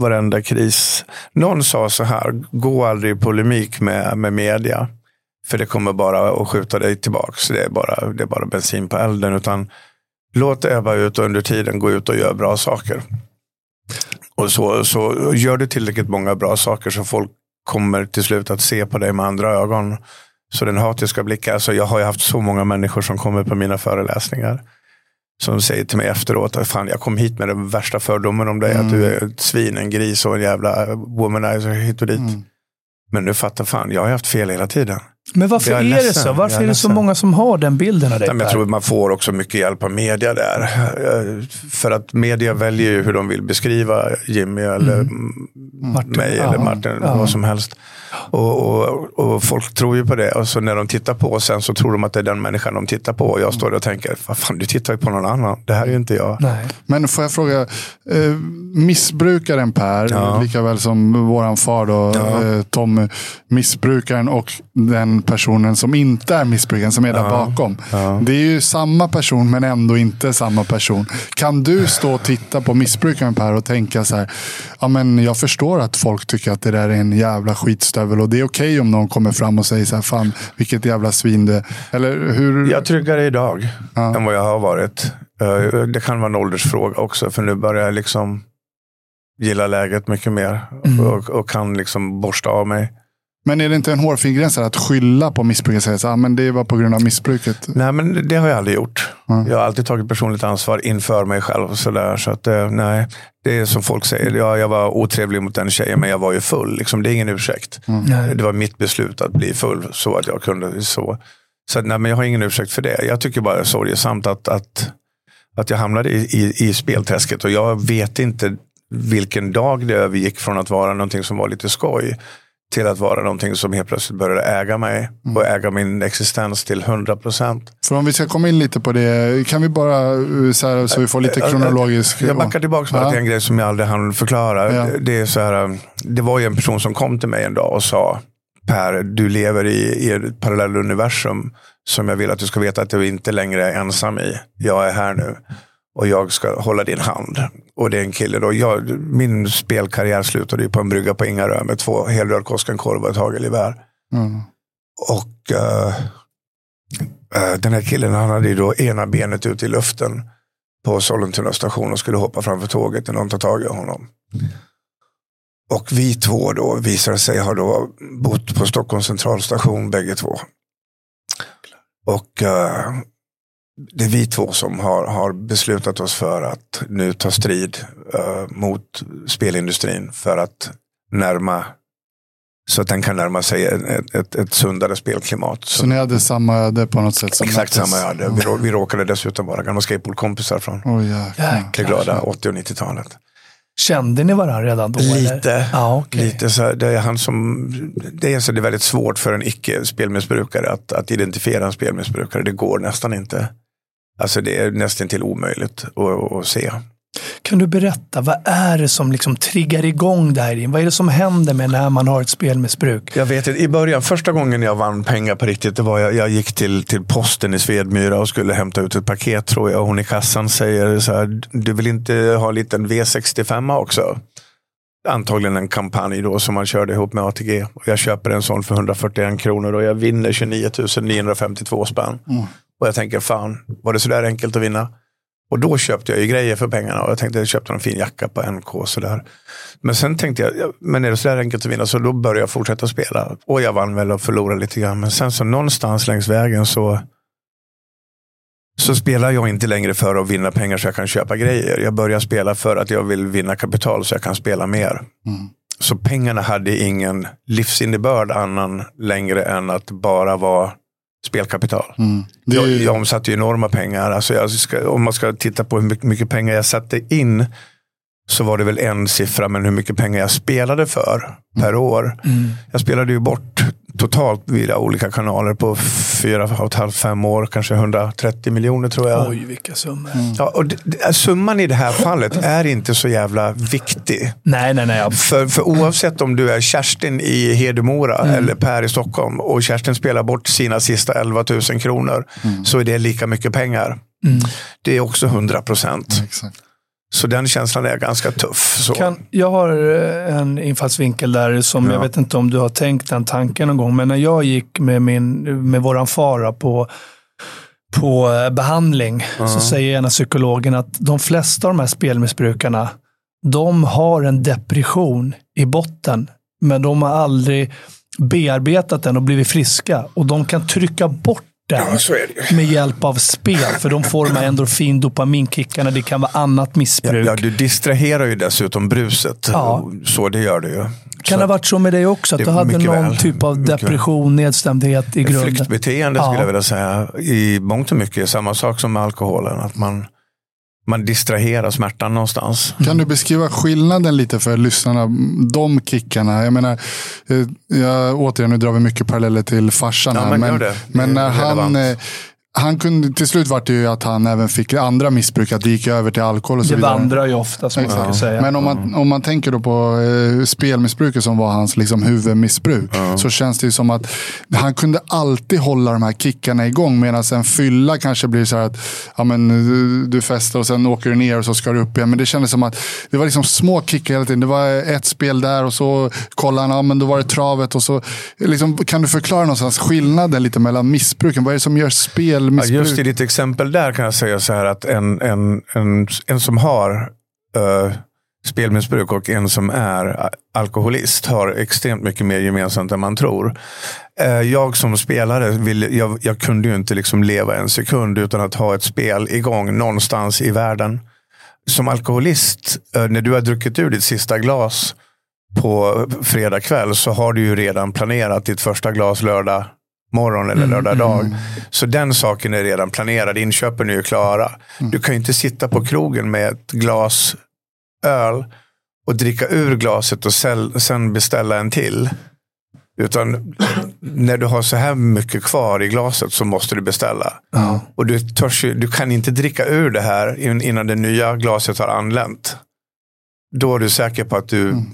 varenda kris. Någon sa så här, gå aldrig i polemik med, med media. För det kommer bara att skjuta dig tillbaks. Det är bara, det är bara bensin på elden. Utan låt ebba ut och under tiden gå ut och göra bra saker. Och så, så gör du tillräckligt många bra saker så folk kommer till slut att se på dig med andra ögon. Så den hatiska blicken, alltså jag har ju haft så många människor som kommer på mina föreläsningar. Som säger till mig efteråt att fan, jag kom hit med den värsta fördomen om dig. Att du är ett svin, en gris och en jävla womanizer hit och dit. Men nu fattar fan, jag har haft fel hela tiden. Men varför är, är det så? Varför är är det så många som har den bilden av dig? Jag tror man får också mycket hjälp av media där. Eh, För att media väljer ju hur de vill beskriva Jimmy eller mm. Martin, mig ja, eller Martin, ja. vad som helst. Och, och, och folk tror ju på det. Och så när de tittar på sen så tror de att det är den människan de tittar på. Och jag står där och tänker, vad fan du tittar ju på någon annan. Det här är ju inte jag. Nej. Men får jag fråga, eh, missbrukaren Per, Ja. lika väl som våran far då, Ja. eh, Tom, missbrukaren och den personen som inte är missbrukaren, som är där bakom. Ja. Det är ju samma person men ändå inte samma person. Kan du stå och titta på missbrukaren Per och tänka så här, ja men jag förstår att folk tycker att det där är en jävla skitstövel och det är okej om någon kommer fram och säger så här, fan vilket jävla svin det Eller hur? Jag är tryggare idag Ja. än vad jag har varit. Eh, Det kan vara en åldersfråga också. För nu börjar jag liksom gilla läget mycket mer. Mm. Och, och kan liksom borsta av mig. Men är det inte en hårfin gräns att skylla på missbruket? Säga så, ah, men det var på grund av missbruket. Nej, men det har jag aldrig gjort. Mm. Jag har alltid tagit personligt ansvar inför mig själv. Och så där, så att, eh, nej, det är som folk säger, ja, jag var otrevlig mot den tjejen, men jag var ju full. Liksom, det är ingen ursäkt. Mm. Det var mitt beslut att bli full, så att jag kunde. Så, så nej, men jag har ingen ursäkt för det. Jag tycker bara det är sorgesamt att, att, att jag hamnade i, i, i spelträsket. Och jag vet inte vilken dag det övergick från att vara någonting som var lite skoj till att vara någonting som helt plötsligt började äga mig mm. och äga min existens till 100 procent. För om vi ska komma in lite på det, kan vi bara eh, så, här, så vi får lite kronologisk... Jag backar tillbaka ja. till en grej som jag aldrig hann förklara. Ja. Det, är så här, det var ju en person som kom till mig en dag och sa Per, du lever i, i ett parallelluniversum som jag vill att du ska veta att du inte längre är ensam i. Jag är här nu och jag ska hålla din hand. Och det är en kille då. Jag, min spelkarriär slutade ju på en brygga på Ingarö med två helröd Koskenkorv och ett hagelgevär. Mm. Och uh, uh, den här killen han hade ju då ena benet ut i luften på Sollentuna station och skulle hoppa framför tåget när någon tar tag i honom. Och vi två då visade sig ha då bott på Stockholms centralstation bägge två. Och uh, det är vi två som har, har beslutat oss för att nu ta strid uh, mot spelindustrin för att närma så att den kan närma sig ett, ett, ett sundare spelklimat. Så, så ni hade samma öde på något sätt? exakt möttes. samma öde. Vi, vi råkade dessutom vara gamla skateboardkompisar från oh, det glada 80 och 90-talet. Kände ni varandra redan då? Lite. Ja, okay. lite så det, är han som, det, är så det är väldigt svårt för en icke-spelmissbrukare att, att identifiera en spelmissbrukare. Det går nästan inte. Alltså det är nästan till omöjligt att, att se. Kan du berätta, vad är det som liksom triggar igång det här? Vad är det som händer med när man har ett spelmissbruk? Jag vet inte, i början, första gången jag vann pengar på riktigt, det var jag, jag gick till, till posten i Svedmyra och skulle hämta ut ett paket tror jag. Hon i kassan säger så här, du vill inte ha en liten V65 också? Antagligen en kampanj då som man körde ihop med ATG. Jag köper en sån för 141 kronor och jag vinner 29 952 spänn. Mm. Och jag tänker, fan, var det sådär enkelt att vinna? Och då köpte jag ju grejer för pengarna och jag tänkte jag köpte en fin jacka på NK. Sådär. Men sen tänkte jag, men är det sådär enkelt att vinna? Så då började jag fortsätta spela. Och jag vann väl och förlorade lite grann. Men sen så någonstans längs vägen så, så spelar jag inte längre för att vinna pengar så jag kan köpa grejer. Jag börjar spela för att jag vill vinna kapital så jag kan spela mer. Mm. Så pengarna hade ingen livsinnebörd annan längre än att bara vara spelkapital. Mm. Jag, jag omsatte enorma pengar. Alltså ska, om man ska titta på hur mycket, mycket pengar jag satte in så var det väl en siffra, men hur mycket pengar jag spelade för per år. Mm. Jag spelade ju bort totalt via olika kanaler på fyra och ett halvt, fem år, kanske 130 miljoner tror jag. Oj, vilka summor. Mm. Ja, och det, summan i det här fallet är inte så jävla viktig. Nej, nej, nej. För, för oavsett om du är Kerstin i Hedemora mm. eller Per i Stockholm och Kerstin spelar bort sina sista 11 000 kronor mm. så är det lika mycket pengar. Mm. Det är också 100 procent. Så den känslan är ganska tuff. Kan, jag har eh, en infallsvinkel där som ja. jag vet inte om du har tänkt den tanken någon gång. Men när jag gick med, min, med våran fara på, på eh, behandling uh -huh. så säger ena psykologen att de flesta av de här spelmissbrukarna de har en depression i botten. Men de har aldrig bearbetat den och blivit friska. Och de kan trycka bort den ja, med hjälp av spel. För de får de här endorfin, dopaminkickarna. Det kan vara annat missbruk. Ja, ja, du distraherar ju dessutom bruset. Ja. Så det gör du ju. Kan det ha varit så med dig också? Att du hade någon väl. typ av depression, nedstämdhet i grunden? Flyktbeteende skulle jag vilja säga. I mångt och mycket samma sak som med alkoholen. Att man man distraherar smärtan någonstans. Kan du beskriva skillnaden lite för lyssnarna? De kickarna. Jag menar, eh, jag, återigen, nu drar vi mycket paralleller till farsan. Ja, här, men, men när han han kunde, till slut var det ju att han även fick andra missbruk, att det gick över till alkohol och så det vidare. Det vandrar ju ofta som man säga. Men om man, mm. om man tänker då på eh, spelmissbruket som var hans liksom, huvudmissbruk. Mm. Så känns det ju som att han kunde alltid hålla de här kickarna igång. Medan en fylla kanske blir så här att ja, men, du, du festar och sen åker du ner och så ska du upp igen. Men det kändes som att det var liksom små kickar hela tiden. Det var ett spel där och så kollade han, ja, men då var det travet. Och så, liksom, kan du förklara någonstans skillnaden lite mellan missbruken? Vad är det som gör spel Ja, just i ditt exempel där kan jag säga så här att en, en, en, en som har uh, spelmissbruk och en som är alkoholist har extremt mycket mer gemensamt än man tror. Eh, jag som spelare, vill, jag, jag kunde ju inte liksom leva en sekund utan att ha ett spel igång någonstans i världen. Som alkoholist, eh, när du har druckit ur ditt sista glas på fredag kväll så har du ju redan planerat ditt första glas lördag morgon eller lördag dag. Mm. Så den saken är redan planerad. Inköpen är ju klara. Mm. Du kan ju inte sitta på krogen med ett glas öl och dricka ur glaset och sen beställa en till. Utan när du har så här mycket kvar i glaset så måste du beställa. Mm. Och du, törs, du kan inte dricka ur det här innan det nya glaset har anlänt. Då är du säker på att du mm.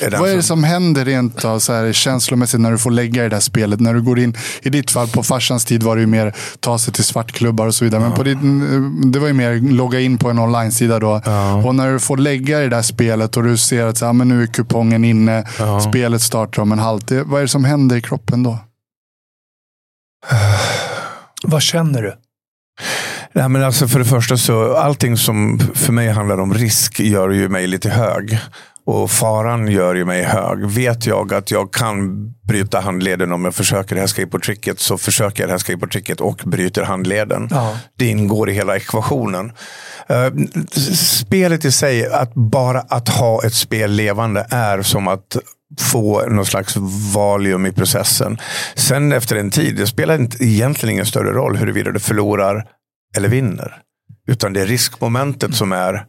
Är Vad är det som händer rent då, så här, känslomässigt när du får lägga i det där spelet? När du går in, i ditt fall, på farsans tid var det ju mer ta sig till svartklubbar och så vidare. Men på din, det var ju mer logga in på en online-sida då. Ja. Och när du får lägga i det där spelet och du ser att så här, men nu är kupongen inne, ja. spelet startar om en halvtimme. Vad är det som händer i kroppen då? Vad känner du? Nej, men alltså för det första så allting som för mig handlar om risk gör ju mig lite hög. Och faran gör ju mig hög. Vet jag att jag kan bryta handleden om jag försöker det här skateboardtricket så försöker jag det här skateboardtricket och bryter handleden. Ja. Det ingår i hela ekvationen. Uh, spelet i sig, att bara att ha ett spel levande är som att få någon slags valium i processen. Sen efter en tid, det spelar inte, egentligen ingen större roll huruvida du förlorar eller vinner. Utan det är riskmomentet som är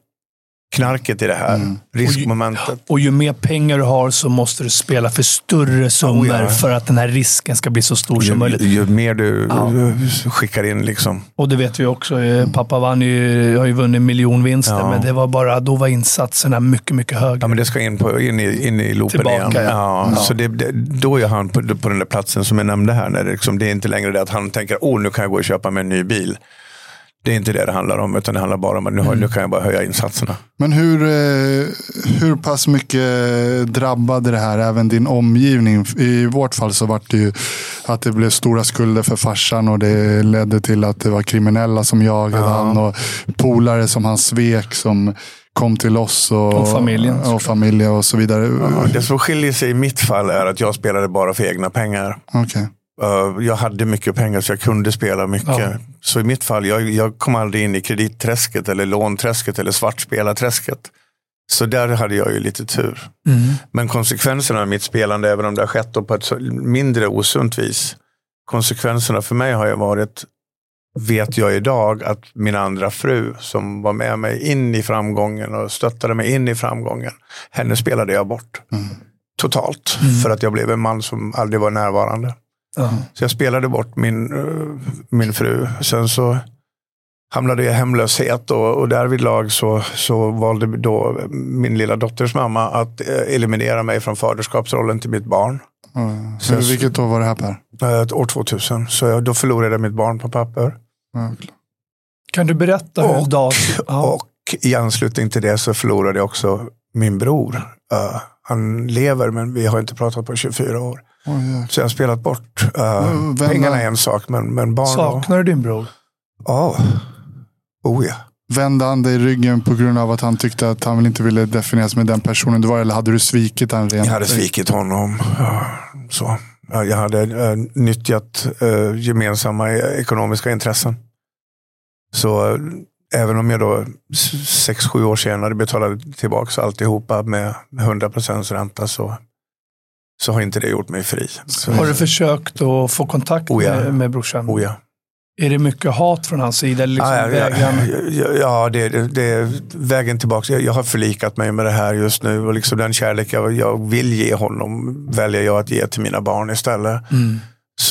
knarket i det här. Mm. Riskmomentet. Och ju, och ju, mer pengar du har så måste du spela för större summor oh, ja. för att den här risken ska bli så stor ju, som möjligt. Ju, mer du ja. skickar in. liksom. Och det vet vi också. Eh, pappa vann ju, har ju vunnit miljonvinster, ja. men det var bara, då var insatserna mycket, mycket högre. Ja, men det ska in, på, in, i, in i loopen Tillbaka, igen. Ja. Så det, det, då är han på, på den där platsen som jag nämnde här. När det, liksom, det är inte längre det att han tänker, oh nu kan jag gå och köpa mig en ny bil. Det är inte det det handlar om, utan det handlar bara om att nu, mm. nu kan jag bara höja insatserna. Men hur, eh, hur pass mycket drabbade det här även din omgivning? I vårt fall så var det ju att det blev stora skulder för farsan och det ledde till att det var kriminella som jagade ja. han och polare som han svek som kom till oss och, och familjen. Och, familjen och så vidare. Ja, det som skiljer sig i mitt fall är att jag spelade bara för egna pengar. Okay. Uh, jag hade mycket pengar så jag kunde spela mycket. Ja. Så i mitt fall, jag, jag kom aldrig in i kreditträsket eller lånträsket eller svartspelarträsket. Så där hade jag ju lite tur. Mm. Men konsekvenserna av mitt spelande, även om det har skett på ett mindre osunt vis. Konsekvenserna för mig har ju varit, vet jag idag, att min andra fru som var med mig in i framgången och stöttade mig in i framgången. Henne spelade jag bort. Mm. Totalt. Mm. För att jag blev en man som aldrig var närvarande. Uh Så jag spelade bort min, uh, min fru. Sen så hamnade jag i hemlöshet och, och därvidlag så, så valde då min lilla dotters mamma att eh, eliminera mig från faderskapsrollen till mitt barn. Mm. Sen, vilket år var det här Per? Uh, år 2000. Så jag, då förlorade jag mitt barn på papper. Mm. Kan du berätta och, hur dag... Ja. Och i anslutning till det så förlorade jag också min bror. Uh, han lever men vi har inte pratat på 24 år. Oh, så jag har spelat bort. Uh, pengarna är en sak, men, men barn Saknar du din bror? Ja. Oh ja. Vände han dig ryggen på grund av att han tyckte att han inte ville definieras med den personen du var? Eller hade du svikit honom? Jag hade svikit honom. så. Jag hade uh, nyttjat uh, gemensamma ekonomiska intressen. Så uh, även om jag då sex, sju år senare betalade tillbaka alltihopa med 100 procents ränta så så har inte det gjort mig fri. Så. Har du försökt att få kontakt oh ja. med, med brorsan? Oh ja. Är det mycket hat från hans sida? Liksom ja, ja, ja, ja det, det, det, är vägen tillbaka. Jag, jag, har förlikat mig med det här just nu och liksom den kärlek jag, jag vill ge honom väljer jag att ge till mina barn istället. Mm.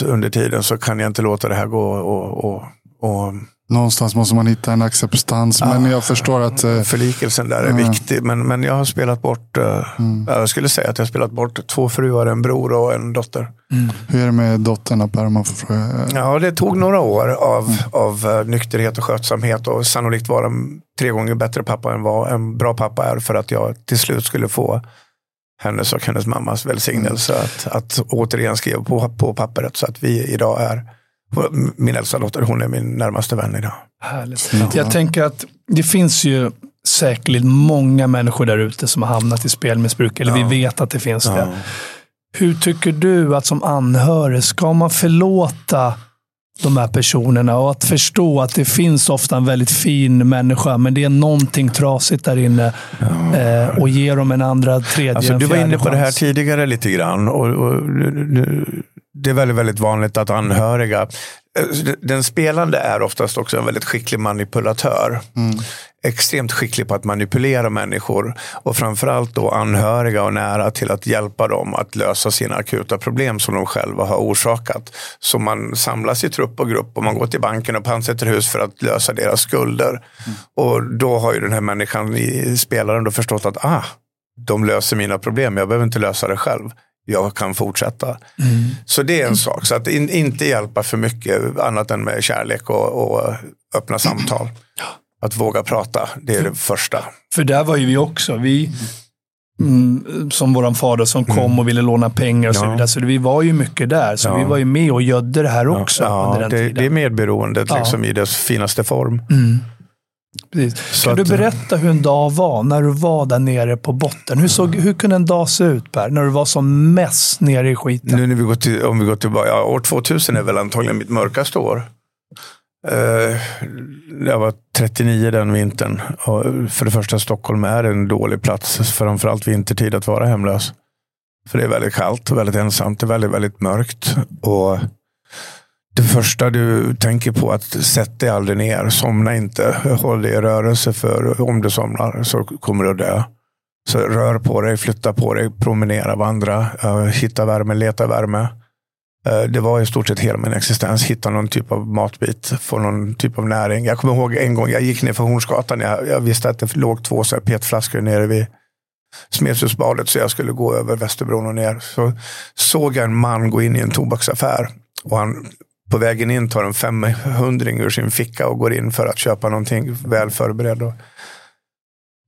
under tiden så kan jag inte låta det här gå och, och, och Någonstans måste man hitta en acceptans. Ja, men jag förstår att... Eh, förlikelsen där är ja. viktig. Men, men jag har spelat bort, uh, mm. jag skulle säga att jag har spelat bort två fruar, en bror och en dotter. Mm. Hur är det med dottern Per, man får fråga? Ja, det tog några år av, mm. av uh, nykterhet och skötsamhet. Och sannolikt var en tre gånger bättre pappa än vad en bra pappa är. För att jag till slut skulle få hennes och hennes mammas välsignelse. Mm. Att, att återigen skriva på, på pappret så att vi idag är min äldsta dotter, hon är min närmaste vän idag. Härligt. Ja. Jag tänker att det finns ju säkerligen många människor där ute som har hamnat i spelmissbruk. Eller Ja. vi vet att det finns det. Ja. Hur tycker du att som anhörig, ska man förlåta de här personerna och att förstå att det finns ofta en väldigt fin människa, men det är någonting trasigt där inne eh, och ge dem en andra, tredje, Alltså, en du var inne på det här chans. tidigare lite grann. Och, och, du- det är väldigt, väldigt vanligt att anhöriga... eh, Den spelande är oftast också en väldigt skicklig manipulatör. Extremt skicklig på att manipulera människor. Och framförallt då anhöriga och nära till att hjälpa dem att lösa sina akuta problem som de själva har orsakat. Så man samlas i trupp och grupp och man går till banken och pantsätter hus för att lösa deras skulder. Och då har ju den här människan, spelaren, då förstått att ah, de löser mina problem. Jag behöver inte lösa det själv. Jag kan fortsätta. Så det är en sak. Så att in, inte hjälpa för mycket annat än med kärlek och, och öppna samtal. Att våga prata, det är det första. För där var ju vi också. Vi, mm, som våran fader som kom och ville låna pengar och så Ja. vidare. Så vi var ju mycket där. Så Ja. vi var ju med och gödde det här också Ja, under den det, tiden. det är medberoendet liksom, i dess finaste form. Precis. Kan du berätta hur en dag var när du var där nere på botten? Hur, såg, hur kunde en dag se ut Per? När du var som mest nere i skiten? Nu när vi går till, om vi går tillbaka, ja, år 2000 är väl antagligen mitt mörkaste år. Eh, jag var 39 den vintern. Och för det första, Stockholm är en dålig plats, framförallt vintertid, att vara hemlös. För det är väldigt kallt och väldigt ensamt. Det är väldigt, väldigt mörkt. Och det första du tänker på är att sätt dig aldrig ner. Somna inte. Håll dig i rörelse för om du somnar så kommer du att dö. Så rör på dig, flytta på dig, promenera, vandra, eh, hitta värme, leta värme. Eh, det var i stort sett hela min existens. Hitta någon typ av matbit, få någon typ av näring. Jag kommer ihåg en gång jag gick ner för Hornsgatan. Jag, jag visste att det låg två så här petflaskor nere vid Smedshusbadet så jag skulle gå över Västerbron och ner. Så såg jag en man gå in i en tobaksaffär. Och han på vägen in tar en 500 ur sin ficka och går in för att köpa någonting väl förberedd. Och,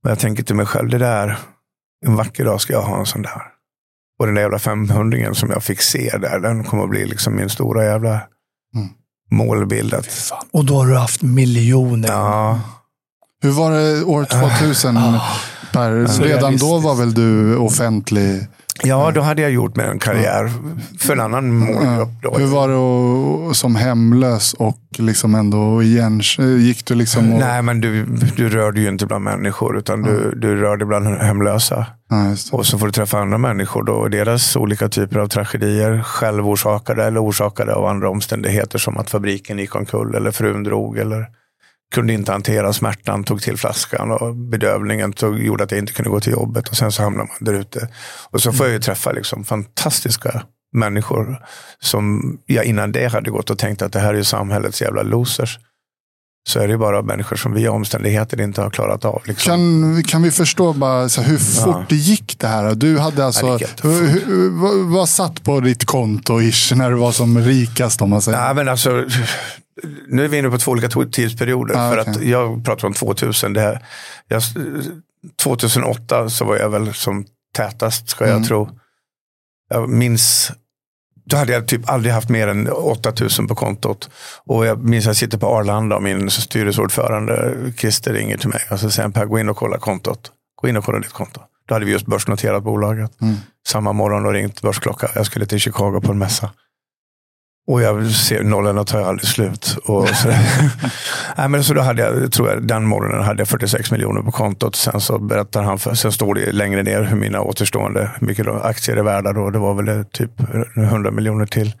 men jag tänker till mig själv, det där, en vacker dag ska jag ha en sån där. Och den där jävla 500 som jag fick se där, den kommer att bli liksom min stora jävla Mm. målbild. Att, Fan. Och då har du haft miljoner. ja, Hur var det år 2000? Ah. Per? Redan då var väl du offentlig? Ja, då hade jag gjort mig en karriär för en annan målgrupp. Då. Hur var det att, som hemlös och liksom ändå igen, gick du liksom och... Nej, men du, du rörde ju inte bland människor, utan du, du rörde bland hemlösa. Det. Och så får du träffa andra människor då, och deras olika typer av tragedier, självorsakade eller orsakade av andra omständigheter som att fabriken gick omkull eller frun drog eller kunde inte hantera smärtan, tog till flaskan och bedövningen tog, gjorde att jag inte kunde gå till jobbet och sen så hamnar man där ute. Och så får jag ju träffa liksom fantastiska människor som jag innan det hade gått och tänkt att det här är ju samhällets jävla losers. Så är det ju bara människor som via omständigheter inte har klarat av. Liksom. Kan, kan vi förstå bara så här, hur fort det gick det här? Du hade alltså, Ja, vad, vad satt på ditt konto ish när du var som rikast om man säger? Nej, men alltså, nu är vi inne på två olika tidsperioder. Ah, för att jag pratar om 2000. Det här, jag, 2008 så var jag väl som tätast, ska jag Mm. tro. Jag minns, då hade jag typ aldrig haft mer än 8000 på kontot. Och jag minns att jag sitter på Arlanda och min styrelseordförande Christer ringer till mig. Och så säger han, Per, gå in och kolla kontot. Gå in och kolla ditt konto. Då hade vi just börsnoterat bolaget. Mm. Samma morgon och ringt börsklocka. Jag skulle till Chicago på en mässa. Och jag ser nollorna tar ju aldrig slut. Och så, Nej, men så då hade jag, tror jag, den morgonen hade jag 46 miljoner på kontot. Sen så berättar han, för, sen står det längre ner hur mina återstående, hur mycket då aktier är värda då. Det var väl typ 100 miljoner till.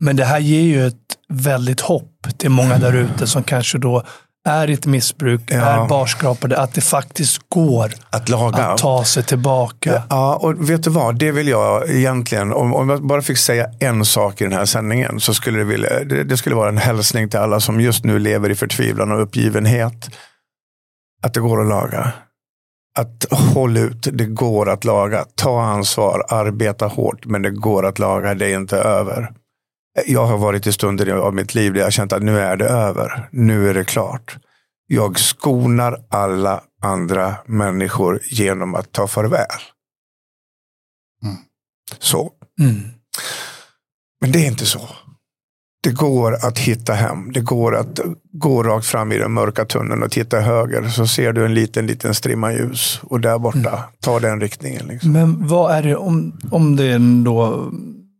Men det här ger ju ett väldigt hopp till många där ute som kanske då är i ett missbruk, Ja. är barskrapade, att det faktiskt går Att laga. att ta sig tillbaka. Ja, och vet du vad? Det vill jag egentligen, om, om jag bara fick säga en sak i den här sändningen, så skulle det, vilja, det, det skulle vara en hälsning till alla som just nu lever i förtvivlan och uppgivenhet. Att det går att laga. Att håll ut, det går att laga. Ta ansvar, arbeta hårt, men det går att laga, det är inte över. Jag har varit i stunder av mitt liv där jag har känt att nu är det över. Nu är det klart. Jag skonar alla andra människor genom att ta farväl. Mm. Så. Mm. Men det är inte så. det går att hitta hem. Det går att gå rakt fram i den mörka tunneln och titta höger så ser du en liten, liten strimma ljus. Och där borta, mm. ta den riktningen. Liksom. Men vad är det, om, om det är då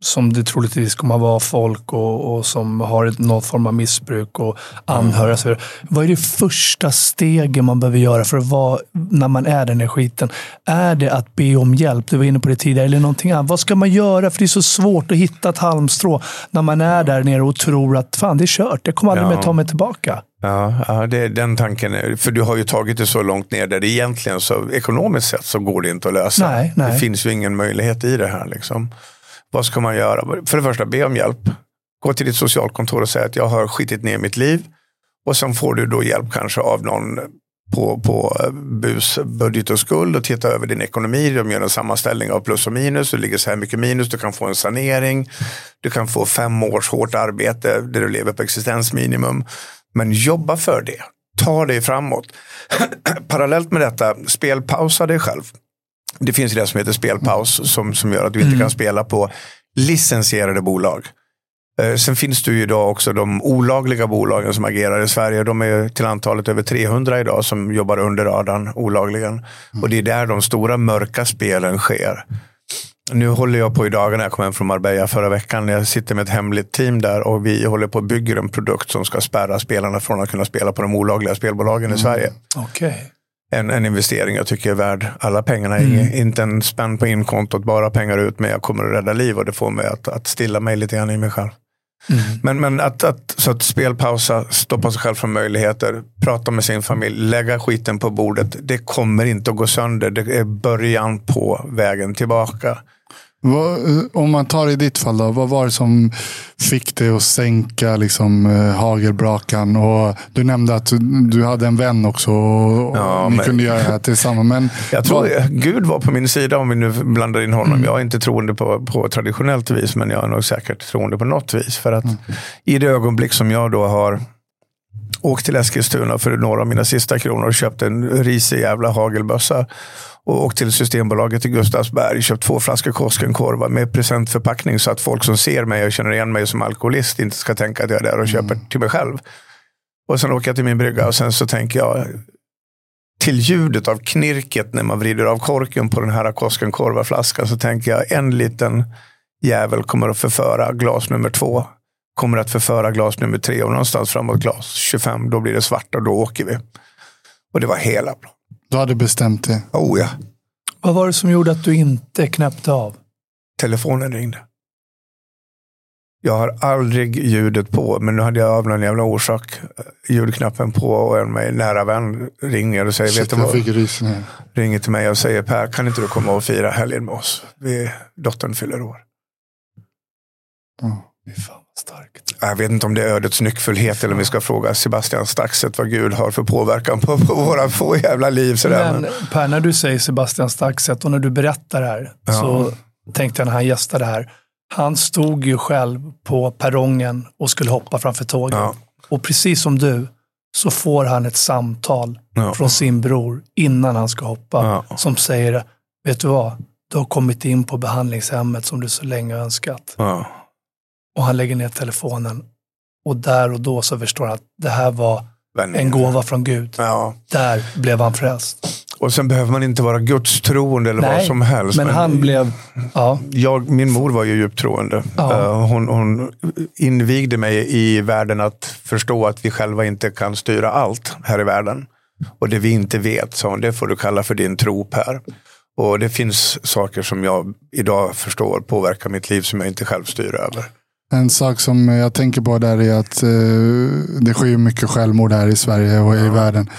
som det troligtvis kommer att vara folk och, och som har någon form av missbruk och anhöriga. Mm. Vad är det första steget man behöver göra för att vara, när man är den här skiten? Är det att be om hjälp? Du var inne på det tidigare. Eller någonting annat. Vad ska man göra? För det är så svårt att hitta ett halmstrå när man är där nere och tror att fan, det är kört. Jag kommer aldrig ja. mer ta mig tillbaka. Ja, ja det är den tanken. För du har ju tagit det så långt ner där det egentligen så ekonomiskt sett så går det inte att lösa. Nej, nej. Det finns ju ingen möjlighet i det här. Liksom. Vad ska man göra? För det första, be om hjälp. Gå till ditt socialkontor och säg att jag har skitit ner mitt liv. Och sen får du då hjälp kanske av någon på, på eh, BUS budget och skuld och titta över din ekonomi. De gör en sammanställning av plus och minus. Du ligger så här mycket minus. Du kan få en sanering. Du kan få fem års hårt arbete där du lever på existensminimum. Men jobba för det. Ta dig framåt. Parallellt med detta, spelpausa dig själv. Det finns det som heter spelpaus som, som gör att du inte mm. kan spela på licensierade bolag. Eh, sen finns det ju idag också de olagliga bolagen som agerar i Sverige. De är till antalet över 300 idag som jobbar under radarn olagligen. Mm. Och det är där de stora mörka spelen sker. Nu håller jag på i dagarna, jag kom hem från Marbella förra veckan. Jag sitter med ett hemligt team där och vi håller på att bygga en produkt som ska spärra spelarna från att kunna spela på de olagliga spelbolagen mm. i Sverige. Okay en, en investering jag tycker är värd alla pengarna. Mm. Inte en spänn på inkontot, bara pengar ut, men jag kommer att rädda liv och det får mig att, att stilla mig lite grann i mig själv. Mm. Men, men att, att, så att spelpausa, stoppa sig själv från möjligheter, prata med sin familj, lägga skiten på bordet. Det kommer inte att gå sönder. Det är början på vägen tillbaka. Vad, om man tar i ditt fall, då, vad var det som fick dig att sänka liksom, eh, hagelbrakan? Och du nämnde att du hade en vän också och ja, ni men, kunde göra det här tillsammans. Men, jag tror vad, Gud var på min sida om vi nu blandar in honom. Mm. Jag är inte troende på, på traditionellt vis, men jag är nog säkert troende på något vis. För att mm. i det ögonblick som jag då har åkt till Eskilstuna för några av mina sista kronor och köpt en risig jävla hagelbössa och åkt till Systembolaget i Gustavsberg, köpt två flaskor Koskenkorva med presentförpackning så att folk som ser mig och känner igen mig som alkoholist inte ska tänka att jag är där och köper mm. till mig själv. Och sen åker jag till min brygga och sen så tänker jag till ljudet av knirket när man vrider av korken på den här Koskenkorva-flaskan så tänker jag en liten jävel kommer att förföra glas nummer två. Kommer att förföra glas nummer tre och någonstans framåt glas 25 då blir det svart och då åker vi. Och det var hela planen. Du hade bestämt det? Oh ja. Vad var det som gjorde att du inte knäppte av? Telefonen ringde. Jag har aldrig ljudet på, men nu hade jag av någon jävla orsak eh, ljudknappen på och en mig nära vän ringer och säger, Shit, vet du vad? Fick rysningar. Ringer till mig och säger, Per, kan inte du komma och fira helgen med oss? Vi, dottern fyller år. Mm. Fan starkt. Jag vet inte om det är ödets nyckfullhet eller om vi ska fråga Sebastian Staxet vad Gud har för påverkan på, på våra få jävla liv. Sådär. Men Per, när du säger Sebastian Staxet och när du berättar det här ja. så tänkte jag när han gästade här. Han stod ju själv på perrongen och skulle hoppa framför tåget. Ja. Och precis som du så får han ett samtal ja. från sin bror innan han ska hoppa. Som säger, vet du vad? Du har kommit in på behandlingshemmet som du så länge önskat. Och han lägger ner telefonen. Och där och då så förstår han att det här var en gåva från Gud. Ja. Där blev han frälst. Och sen behöver man inte vara gudstroende eller Nej, vad som helst. Men, men han blev... Ja. Jag, min mor var ju djupt troende. Ja. Uh, hon, hon invigde mig i världen att förstå att vi själva inte kan styra allt här i världen. Och det vi inte vet, sa hon, det får du kalla för din tro Per. Och det finns saker som jag idag förstår påverkar mitt liv som jag inte själv styr över. En sak som jag tänker på där är att eh, det sker mycket självmord här i Sverige och i världen.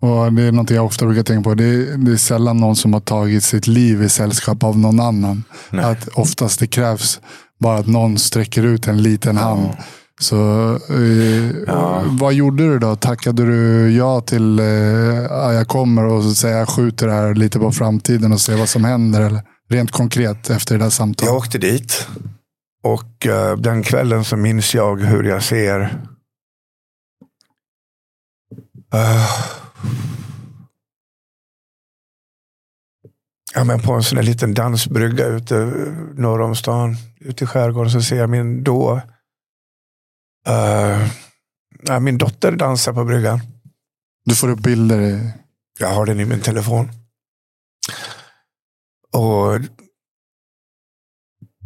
Och Det är något jag ofta brukar tänka på. Det är, det är sällan någon som har tagit sitt liv i sällskap av någon annan. Nej. Att oftast det krävs bara att någon sträcker ut en liten ja. hand. Så eh, ja. Vad gjorde du då? Tackade du ja till eh, jag kommer och säger jag skjuter det här lite på framtiden och ser vad som händer? Eller? Rent konkret efter det där samtalet. Jag åkte dit. Och uh, den kvällen så minns jag hur jag ser uh, ja, men på en sån där liten dansbrygga ute norr om stan, ute i skärgården, så ser jag min då Uh, min dotter dansar på bryggan. Du får upp bilder? Jag har den i min telefon. Och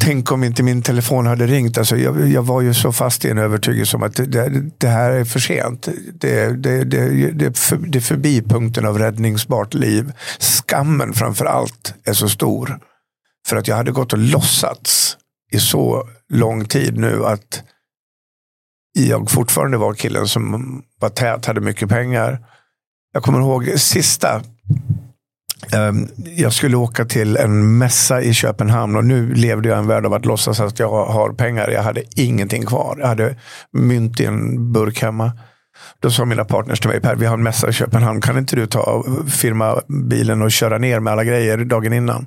Tänk om inte min telefon hade ringt. Alltså jag, jag var ju så fast i en övertygelse om att det, det här är för sent. Det, det, det, det, är för, det är förbi punkten av räddningsbart liv. Skammen framför allt är så stor. För att jag hade gått och låtsats i så lång tid nu att jag fortfarande var killen som var tät, hade mycket pengar. Jag kommer ihåg sista Ehm, jag skulle åka till en mässa i Köpenhamn och nu levde jag en värld av att låtsas att jag har pengar. Jag hade ingenting kvar. Jag hade mynt i en burk hemma. Då sa mina partners till mig, Per, vi har en mässa i Köpenhamn. Kan inte du ta firma bilen och köra ner med alla grejer dagen innan?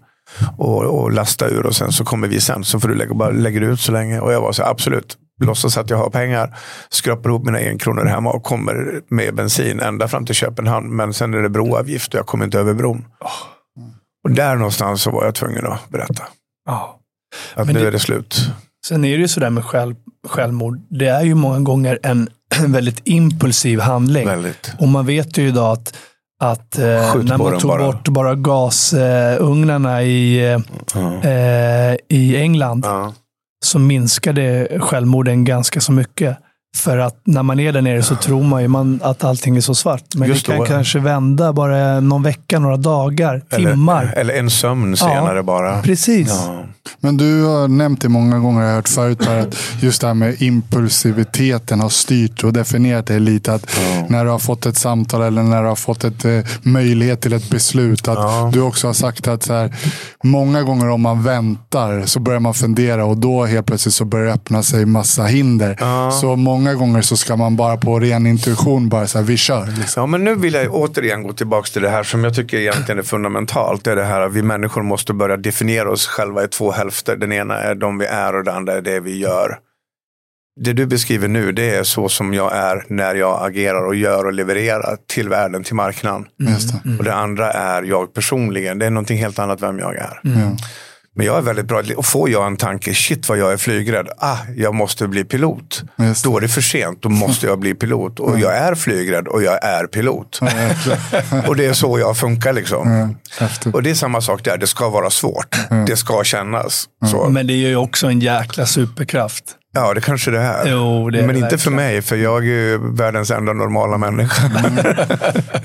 Och, och lasta ur och sen så kommer vi sen. Så får du lägga, bara lägger ut så länge. Och jag var så absolut låtsas att jag har pengar, skrapar ihop mina enkronor hemma och kommer med bensin ända fram till Köpenhamn. Men sen är det broavgift och jag kommer inte över bron. Och där någonstans så var jag tvungen att berätta. Oh. Att Men nu det, är det slut. Sen är det ju sådär med själv, självmord. Det är ju många gånger en väldigt impulsiv handling. Väldigt. Och man vet ju idag att att eh, när man tog bara. bort bara gasugnarna i, eh, mm. eh, i England mm så minskade självmorden ganska så mycket. För att när man är där nere så tror man ju man att allting är så svart. Men Just det kan då. kanske vända bara någon vecka, några dagar, eller, timmar. Eller en sömn senare ja, bara. Precis. Ja. Men du har nämnt det många gånger, jag har hört förut, att just det här med impulsiviteten har styrt och definierat dig lite. Att ja. När du har fått ett samtal eller när du har fått ett eh, möjlighet till ett beslut. Att ja. Du också har sagt att så här, många gånger om man väntar så börjar man fundera och då helt plötsligt så börjar det öppna sig massa hinder. Ja. Så många gånger så ska man bara på ren intuition bara så här, vi kör. Liksom. Ja, men nu vill jag återigen gå tillbaka till det här som jag tycker egentligen är fundamentalt. Det är det här att vi människor måste börja definiera oss själva i två hälfter. Den ena är de vi är och den andra är det vi gör. Det du beskriver nu, det är så som jag är när jag agerar och gör och levererar till världen, till marknaden. Mm. Och det andra är jag personligen. Det är någonting helt annat vem jag är. Mm. Men jag är väldigt bra. Och får jag en tanke, shit vad jag är flygrädd. Ah, jag måste bli pilot. Då är det för sent, då måste jag bli pilot. Och jag är flygrädd och jag är pilot. och det är så jag funkar liksom. och det är samma sak där, det ska vara svårt. Det ska kännas. Så. Men det är ju också en jäkla superkraft. Ja, det kanske det är. Jo, det är Men inte för mig, för jag är ju världens enda normala människa. Mm.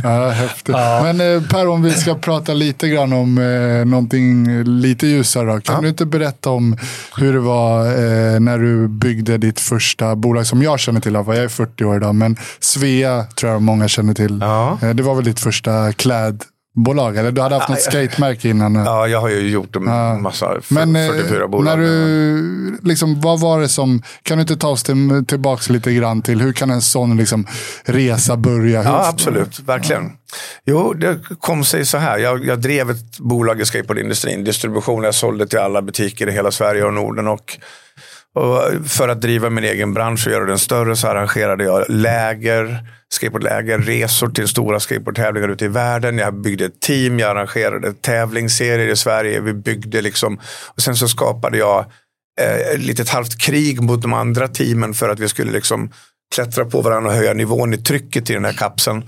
Ja, häftigt. Ja. Men eh, Per, om vi ska prata lite grann om eh, någonting lite ljusare. Då. Kan ja. du inte berätta om hur det var eh, när du byggde ditt första bolag som jag känner till? Jag är 40 år idag, men Svea tror jag många känner till. Ja. Eh, det var väl ditt första kläd bolag? Eller du hade haft något skatemärke innan? Ja, jag har ju gjort en ja. massa Men, 44 eh, bolag. När du, liksom, vad var det som, kan du inte ta oss till, tillbaka lite grann till hur kan en sån liksom, resa börja? Ja, absolut. Verkligen. Ja. Jo, det kom sig så här. Jag, jag drev ett bolag i skateboardindustrin. Distribution, jag sålde till alla butiker i hela Sverige och Norden. Och och för att driva min egen bransch och göra den större så arrangerade jag läger, skateboardläger, resor till stora skateboardtävlingar ute i världen. Jag byggde ett team, jag arrangerade tävlingsserier i Sverige. Vi byggde liksom, och sen så skapade jag eh, ett litet halvt krig mot de andra teamen för att vi skulle liksom klättra på varandra och höja nivån i trycket i den här kapseln.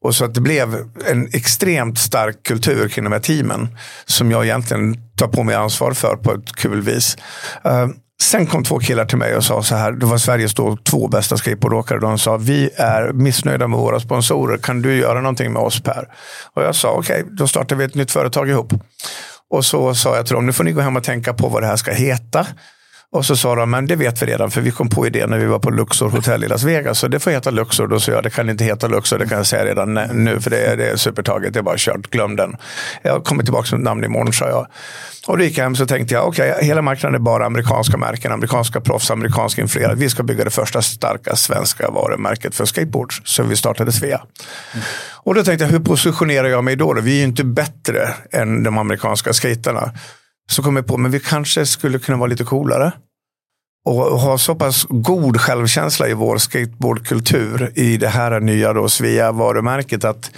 Och så att det blev en extremt stark kultur kring de här teamen som jag egentligen tar på mig ansvar för på ett kul vis. Uh, Sen kom två killar till mig och sa så här, det var Sveriges då två bästa skateboardåkare. De sa, vi är missnöjda med våra sponsorer, kan du göra någonting med oss Per? Och jag sa, okej, okay, då startar vi ett nytt företag ihop. Och så sa jag till dem, nu får ni gå hem och tänka på vad det här ska heta. Och så sa de, men det vet vi redan för vi kom på idén när vi var på Luxor hotell i Las Vegas. Så det får heta Luxor. Då sa jag, det kan inte heta Luxor, det kan jag säga redan nu för det är, det är supertaget, det är bara kört, glöm den. Jag kommer tillbaka med ett namn imorgon, sa jag. Och då gick jag hem så tänkte jag, okej, okay, hela marknaden är bara amerikanska märken, amerikanska proffs, amerikanska influerade. Vi ska bygga det första starka svenska varumärket för skateboards. Så vi startade Svea. Mm. Och då tänkte jag, hur positionerar jag mig då? Vi är ju inte bättre än de amerikanska skaterna. Så kom jag på, men vi kanske skulle kunna vara lite coolare. Och ha så pass god självkänsla i vår skateboardkultur i det här nya då Svea varumärket att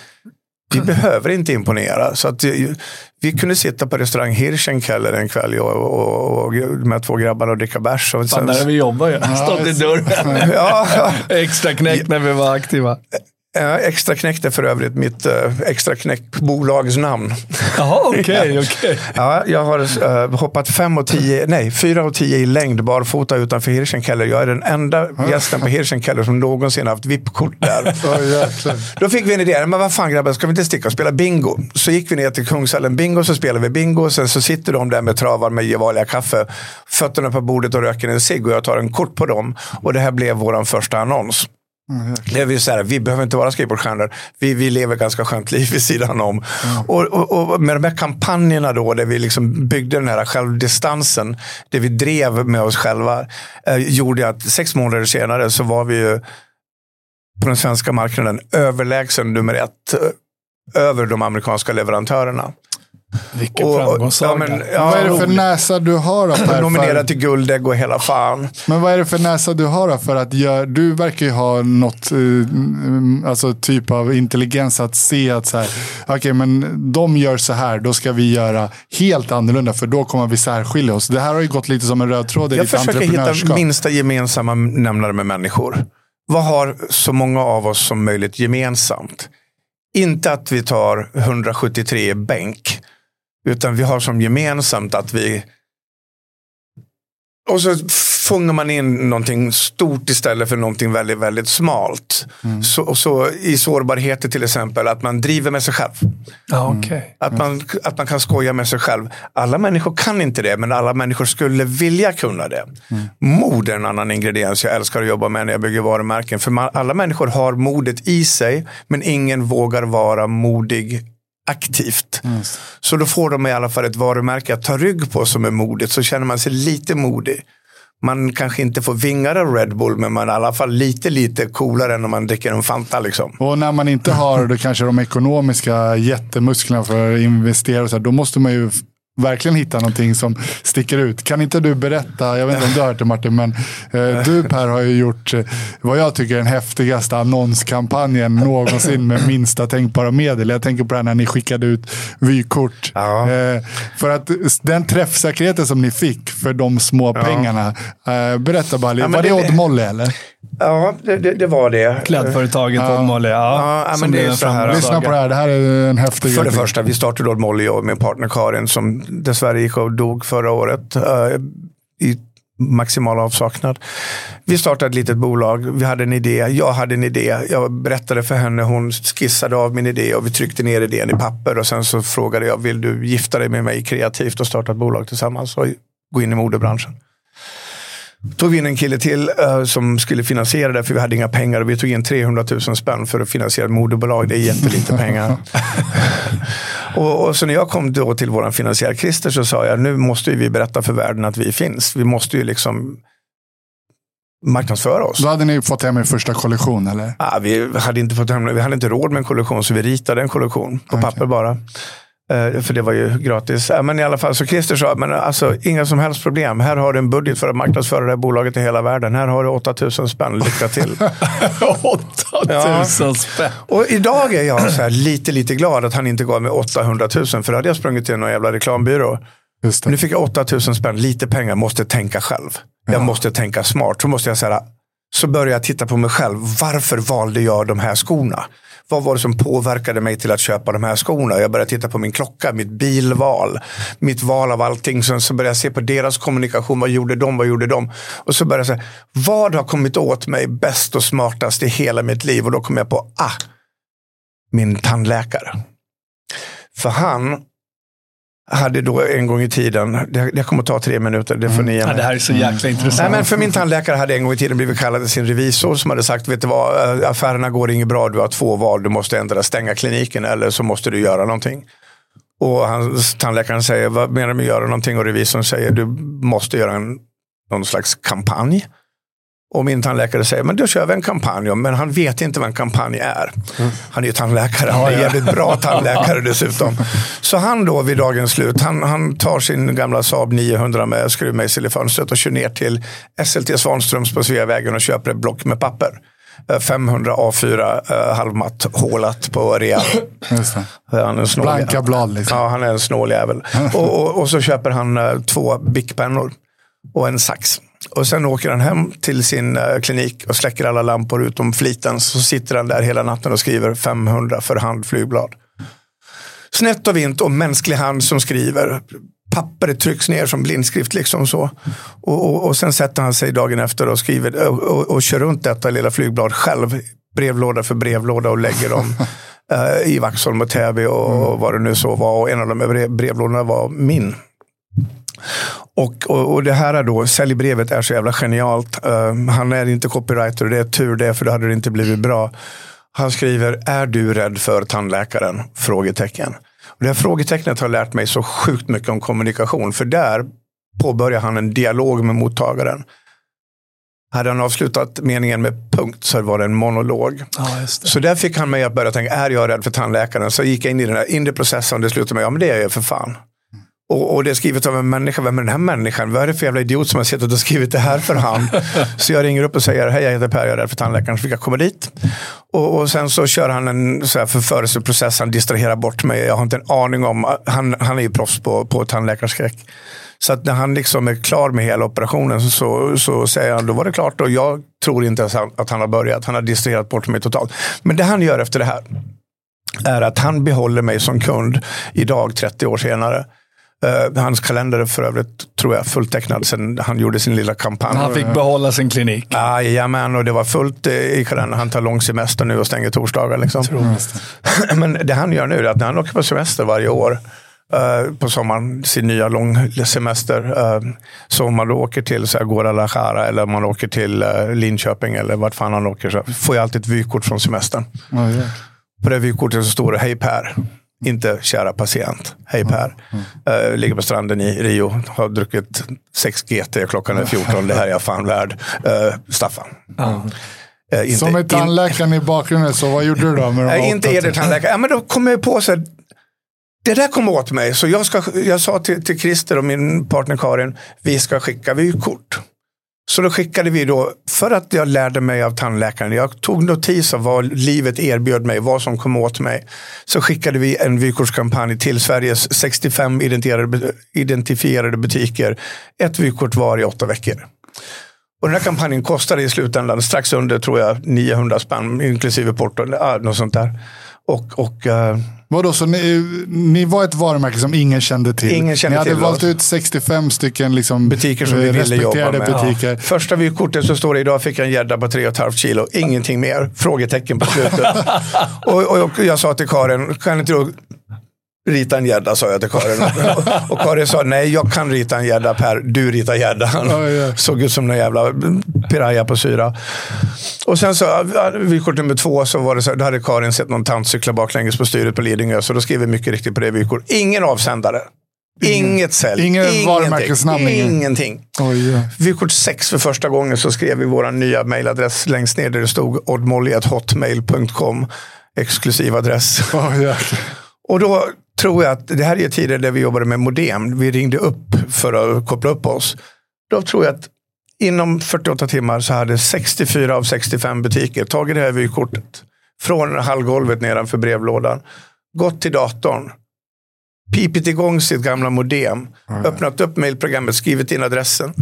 Vi behöver inte imponera. Så att, vi kunde sitta på restaurang Hirschenkeller en kväll och, och, och, med två grabbar och dricka bärs. Fan, där vi jobbar ju. Stått i dörren. ja, ja. Extra knäck när vi var aktiva. Extra knäckt är för övrigt mitt uh, extra knäck-bolags namn. Jaha, okej. Okay, okay. ja, jag har uh, hoppat fem och tio, nej, fyra och tio i längd barfota utanför Hirschenkeller. Jag är den enda gästen på Hirschenkeller som någonsin haft VIP-kort där. Då fick vi en idé, men vad fan grabbar, ska vi inte sticka och spela bingo? Så gick vi ner till Kungshallen Bingo, så spelade vi bingo. Sen så sitter de där med travar med Gevalia kaffe, fötterna på bordet och röker en cigg och jag tar en kort på dem. Och det här blev vår första annons. Mm, det är så här, vi behöver inte vara skateboardstjärnor. Vi, vi lever ganska skönt liv vid sidan om. Mm. Och, och, och, med de här kampanjerna då, där vi liksom byggde den här självdistansen, det vi drev med oss själva, eh, gjorde att sex månader senare så var vi ju på den svenska marknaden överlägsen nummer ett eh, över de amerikanska leverantörerna. Vilken framgångssaga. Ja, ja, vad är det för näsa du har? Då, Nominerad till Guldägg och hela fan. Men vad är det för näsa du har då? För att gör, du verkar ju ha något, eh, alltså typ av intelligens att se att så här, okay, men de gör så här, då ska vi göra helt annorlunda för då kommer vi särskilja oss. Det här har ju gått lite som en röd tråd i Jag ditt försöker hitta minsta gemensamma nämnare med människor. Vad har så många av oss som möjligt gemensamt? Inte att vi tar 173 bänk utan vi har som gemensamt att vi och så fångar man in någonting stort istället för någonting väldigt, väldigt smalt. Mm. Så, och så i sårbarheter till exempel, att man driver med sig själv. Ah, okay. att, man, att man kan skoja med sig själv. Alla människor kan inte det, men alla människor skulle vilja kunna det. Mm. Mod är en annan ingrediens jag älskar att jobba med när jag bygger varumärken. För man, alla människor har modet i sig, men ingen vågar vara modig aktivt. Mm. Så då får de i alla fall ett varumärke att ta rygg på som är modigt. Så känner man sig lite modig. Man kanske inte får vingar av Red Bull, men man är i alla fall lite, lite coolare än om man dricker en Fanta. Liksom. Och när man inte har då kanske de ekonomiska jättemusklerna för att investera, så här, då måste man ju verkligen hitta någonting som sticker ut. Kan inte du berätta, jag vet inte om du har hört det Martin, men eh, du Per har ju gjort eh, vad jag tycker är den häftigaste annonskampanjen någonsin med minsta tänkbara medel. Jag tänker på det här när ni skickade ut vykort. Ja. Eh, för att den träffsäkerheten som ni fick för de små ja. pengarna. Eh, berätta bara, ja, var det, det Odd Molly eller? Ja, det, det, det, var det. Klädföretaget ja. Odd Molly. Ja, ja men det är så här. Lyssna på det här, det här är en häftig För det första, vi startade Odd Molly och min partner Karin som dessvärre gick och dog förra året. Uh, I maximal avsaknad. Vi startade ett litet bolag. Vi hade en idé. Jag hade en idé. Jag berättade för henne. Hon skissade av min idé och vi tryckte ner idén i papper. Och sen så frågade jag, vill du gifta dig med mig kreativt och starta ett bolag tillsammans och gå in i modebranschen? Tog vi in en kille till uh, som skulle finansiera det, för vi hade inga pengar. Och vi tog in 300 000 spänn för att finansiera ett moderbolag. Det är jättelite pengar. och, och, så när jag kom då till vår finansiär Christer så sa jag, nu måste vi berätta för världen att vi finns. Vi måste ju liksom marknadsföra oss. Då hade ni fått hem er första kollektion eller? Ah, vi, hade inte fått hem, vi hade inte råd med en kollektion så vi ritade en kollektion på okay. papper bara. Uh, för det var ju gratis. Men i alla fall, så Christer sa, men alltså, inga som helst problem. Här har du en budget för att marknadsföra det här bolaget i hela världen. Här har du 8000 spänn. Lycka till. 8000 ja. spänn. Och idag är jag så här lite, lite glad att han inte gav mig 800 000. För då hade jag sprungit till någon jävla reklambyrå. Nu fick jag 8000 spänn, lite pengar, måste tänka själv. Ja. Jag måste tänka smart. Så måste jag säga, så börjar jag titta på mig själv. Varför valde jag de här skorna? Vad var det som påverkade mig till att köpa de här skorna? Jag började titta på min klocka, mitt bilval, mitt val av allting. Sen så började jag se på deras kommunikation. Vad gjorde de? Vad gjorde de? Och så började jag säga, vad har kommit åt mig bäst och smartast i hela mitt liv? Och då kom jag på, ah, min tandläkare. För han hade då en gång i tiden, det, det kommer att ta tre minuter, det får ni ja, Det här är så jäkla intressant. Nej, men för min tandläkare hade en gång i tiden blivit kallad till sin revisor som hade sagt, vet du vad, eh, affärerna går inget bra, du har två val, du måste ändra stänga kliniken eller så måste du göra någonting. Och hans, tandläkaren säger, vad menar du med att göra någonting? Och revisorn säger, du måste göra en, någon slags kampanj. Och min tandläkare säger, men då kör vi en kampanj. Men han vet inte vad en kampanj är. Mm. Han är ju tandläkare, han är en jävligt bra tandläkare dessutom. Så han då vid dagens slut, han, han tar sin gamla Saab 900 med skruvmejsel i fönstret och kör ner till SLT Svanströms på Sveavägen och köper ett block med papper. Eh, 500 A4 eh, halvmatt hålat på rea. Just det. Han är en snål Blanka blad liksom. Ja, han är en snål jävel. och, och, och så köper han eh, två bickpennor och en sax. Och sen åker han hem till sin eh, klinik och släcker alla lampor utom fliten. Så sitter han där hela natten och skriver 500 för hand flygblad. Snett och vint och mänsklig hand som skriver. Pappret trycks ner som blindskrift. liksom så. Och, och, och sen sätter han sig dagen efter och skriver och, och, och kör runt detta lilla flygblad själv. Brevlåda för brevlåda och lägger dem eh, i Vaxholm och Täby och, och vad det nu så var. Och en av de brevlådorna var min. Och, och, och det här är då, säljbrevet är så jävla genialt. Eh, han är inte copywriter och det är tur det, för då hade det inte blivit bra. Han skriver, är du rädd för tandläkaren? Frågetecken. Och det här frågetecknet har lärt mig så sjukt mycket om kommunikation, för där påbörjar han en dialog med mottagaren. Hade han avslutat meningen med punkt så var det en monolog. Ja. Så där fick han mig att börja tänka, är jag rädd för tandläkaren? Så gick jag in i den här inre processen och det slutade med, ja men det är jag för fan. Och, och det är skrivet av en människa. Vem är den här människan? Vad är det för jävla idiot som har suttit och skrivit det här för hand? så jag ringer upp och säger, hej jag heter Per, jag är rädd för tandläkaren. Så fick jag komma dit. Och, och sen så kör han en så här förförelseprocess. Han distraherar bort mig. Jag har inte en aning om, han, han är ju proffs på, på tandläkarskräck. Så att när han liksom är klar med hela operationen så, så, säger han, då var det klart. Och jag tror inte ens han- att han har börjat. Han har distraherat bort mig totalt. Men det han gör efter det här är att han behåller mig som kund idag 30 år senare. Eh, hans kalender är för övrigt, tror jag, fulltecknad sen han gjorde sin lilla kampanj. Han fick behålla sin klinik. Jajamän, och det var fullt i kalendern. Han tar lång semester nu och stänger torsdagar. Liksom. Men det han gör nu är att när han åker på semester varje år eh, på sommaren, sin nya långsemester. Uh, så om man då åker till så här, Guadalajara eller man åker till Linköping eller vart fan han åker så får jag alltid ett vykort från semestern. Ja. På det vykortet så står det Hej Per. Inte kära patient. Hej Per. Eh, ligger på stranden i Rio. Har druckit 6 GT. Klockan är 14. Det här är jag fan värd. Eh, Staffan. Eh, inte- Som är in- tandläkaren i bakgrunden, så vad gjorde du då? Med de här inte är det tandläkare. Ja, men då kom jag på så här, det där kom åt mig. Så jag, ska, jag sa till, till Christer och min partner Karin, vi ska skicka vykort. Så då skickade vi då, för att jag lärde mig av tandläkaren, jag tog notis av vad livet erbjöd mig, vad som kom åt mig. Så skickade vi en vykortskampanj till Sveriges 65 identifierade, butiker. Ett vykort var i åtta veckor. Och den här kampanjen kostade i slutändan strax under, tror jag, 900 spänn, inklusive porto, något sånt där. Och, och eh, Vadå, så ni, ni var ett varumärke som ingen kände till? Ingen kände ni hade till valt oss. ut 65 stycken liksom, butiker som vi ville jobba med. butiker. Första vykortet så står det idag fick jag en gädda på 3,5 kilo. Ingenting mer. Frågetecken på slutet. och, och, och jag sa till Karin, kan inte du rita en gädda? sa jag till Karin. och, och Karin sa, nej jag kan rita en gädda Per, du ritar gäddan. Ja, ja. Såg ut som en jävla piraya på syra. Och sen så, vykort nummer två, så var det så, då hade Karin sett någon tant cykla baklänges på styret på Lidingö. Så då skrev vi mycket riktigt på det vykort. Ingen avsändare. Inget sälj. ingenting. varumärkesnamn, ingen. Ingenting. Oj, ja. Vykort 6 för första gången så skrev vi vår nya mailadress längst ner där det stod oddmolly.hotmail.com. Exklusiv adress. Oj, jäklar. Och då tror jag att det här är tider där vi jobbade med modem. Vi ringde upp för att koppla upp oss. Då tror jag att inom 48 timmar så hade 64 av 65 butiker tagit det här vykortet från hallgolvet nedanför brevlådan, gått till datorn, pipit igång sitt gamla modem, öppnat upp mejlprogrammet, skrivit in adressen.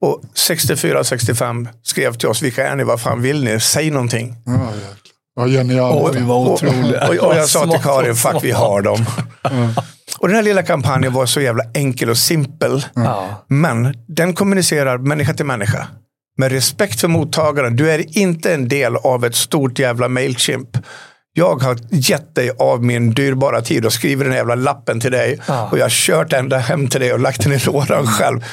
Och 64 av 65 skrev till oss, vilka är ni, vad fan vill ni, säg någonting. Ja. Och, Oj, vad och, otroligt. och, och, jag sa till Karin, fuck vi har dem. Och den här lilla kampanjen var så jävla enkel och simpel. Ja. Men den kommunicerar människa till människa. Med respekt för mottagaren. Du är inte en del av ett stort jävla Mailchimp. Jag har gett dig av min dyrbara tid och skriver den jävla lappen till dig. Ja. Och jag har kört ända hem till dig och lagt den i lådan själv.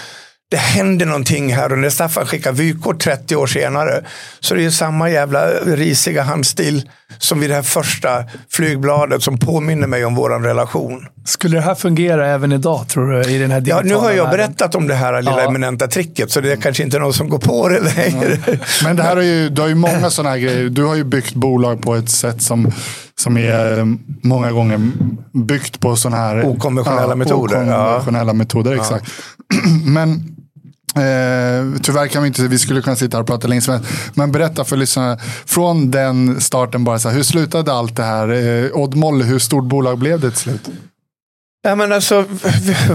Det händer någonting här och när Staffan skickar vykort 30 år senare så det är samma jävla risiga handstil som vid det här första flygbladet som påminner mig om våran relation. Skulle det här fungera även idag, tror du? I den här Ja, nu har jag världen? berättat om det här lilla Ja. eminenta tricket så det är kanske inte någon som går på det längre. Men det här är ju, du har ju många sådana här grejer. Du har ju byggt bolag på ett sätt som, som är eh, många gånger byggt på sådana här Okonventionella metoder, ja. Okonventionella metoder, exakt. Men Eh, tyvärr kan vi inte, vi skulle kunna sitta här och prata länge som helst. Men berätta för lyssnarna, från den starten bara, så här, hur slutade allt det här? Eh, Odd Molle, hur stort bolag blev det till slut? Ja, men alltså,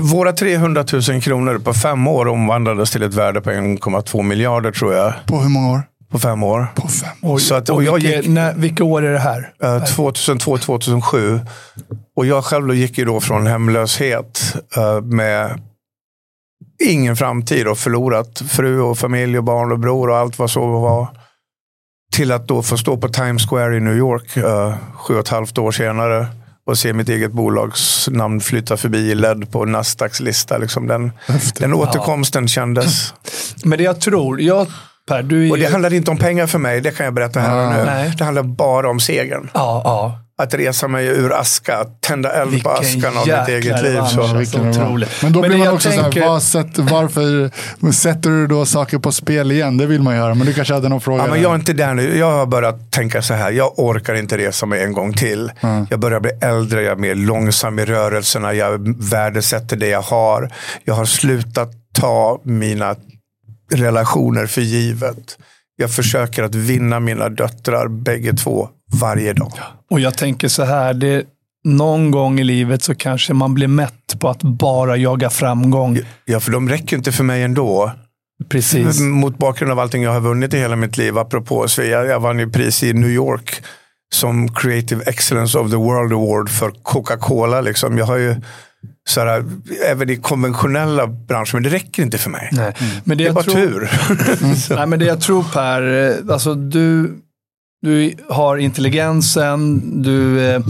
våra 300 000 kronor på fem år omvandlades till ett värde på 1,2 miljarder tror jag. På hur många år? På fem år. På fem. Och, Så att- och och jag vilka, gick- när, vilka år är det här? Eh, 2002, 2007. Och jag själv då gick ju då från hemlöshet eh, med ingen framtid och förlorat fru och familj och barn och bror och allt vad så var. Till att då få stå på Times Square i New York eh, sju och ett halvt år senare och se mitt eget bolags namn flytta förbi ledd på Nasdaqs lista. Liksom den, den återkomsten kändes. Men det jag tror, jag, Per, du Och det ju... handlade inte om pengar för mig, det kan jag berätta här och nu. Nej. Det handlar bara om segern. Ja, ja. Att resa mig ur aska, att tända eld på askan av mitt eget liv. Så. alltså. Men då Men blir man också så tänker- här, vad sätt, varför sätter du då saker på spel igen? Det vill man göra, men du kanske hade någon fråga? Ja, men jag är inte där nu. Jag har börjat tänka så här. Jag orkar inte resa mig en gång till. Jag börjar bli äldre, jag är mer långsam i rörelserna. Jag värdesätter det jag har. Jag har slutat ta mina relationer för givet. Jag försöker att vinna mina döttrar, bägge två, varje dag. Och jag tänker så här, det, någon gång i livet så kanske man blir mätt på att bara jaga framgång. Ja, för de räcker inte för mig ändå. Precis. Mot bakgrund av allting jag har vunnit i hela mitt liv. Apropå Svea, jag vann ju pris i New York som Creative Excellence of the World Award för Coca-Cola. Liksom. Jag har ju såhär, även i konventionella branscher, men det räcker inte för mig. Nej. Men det, Det är jag bara tror, tur. Nej, men det jag tror Per, eh, alltså du, du har intelligensen, du, eh,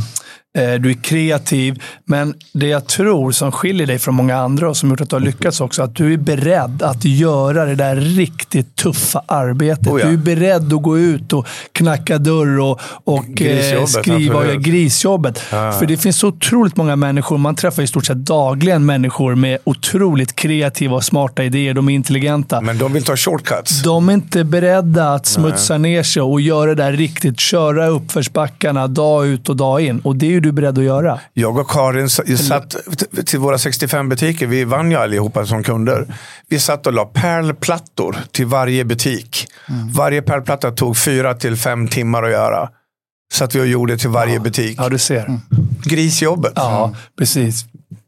du är kreativ, men det jag tror som skiljer dig från många andra och som gjort att du har lyckats också, att du är beredd att göra det där riktigt tuffa arbetet. Oh ja. Du är beredd att gå ut och knacka dörr och, och eh, Grisjobbet, skriva och göra grisjobbet. För det finns så otroligt många människor, man träffar i stort sett dagligen människor med otroligt kreativa och smarta idéer. De är intelligenta. Men de vill ta shortcuts. De är inte beredda att smutsa ner sig och göra det där riktigt. Köra uppförsbackarna dag ut och dag in. Och det är ju du beredd att göra. Jag och Karin satt till våra 65 butiker. Vi vann ju allihopa som kunder. Vi satt och la pärlplattor till varje butik. Varje pärlplatta tog fyra till fem timmar att göra. Så att vi och gjorde till varje butik. Ja, du ser. Mm. Grisjobbet Ja, precis.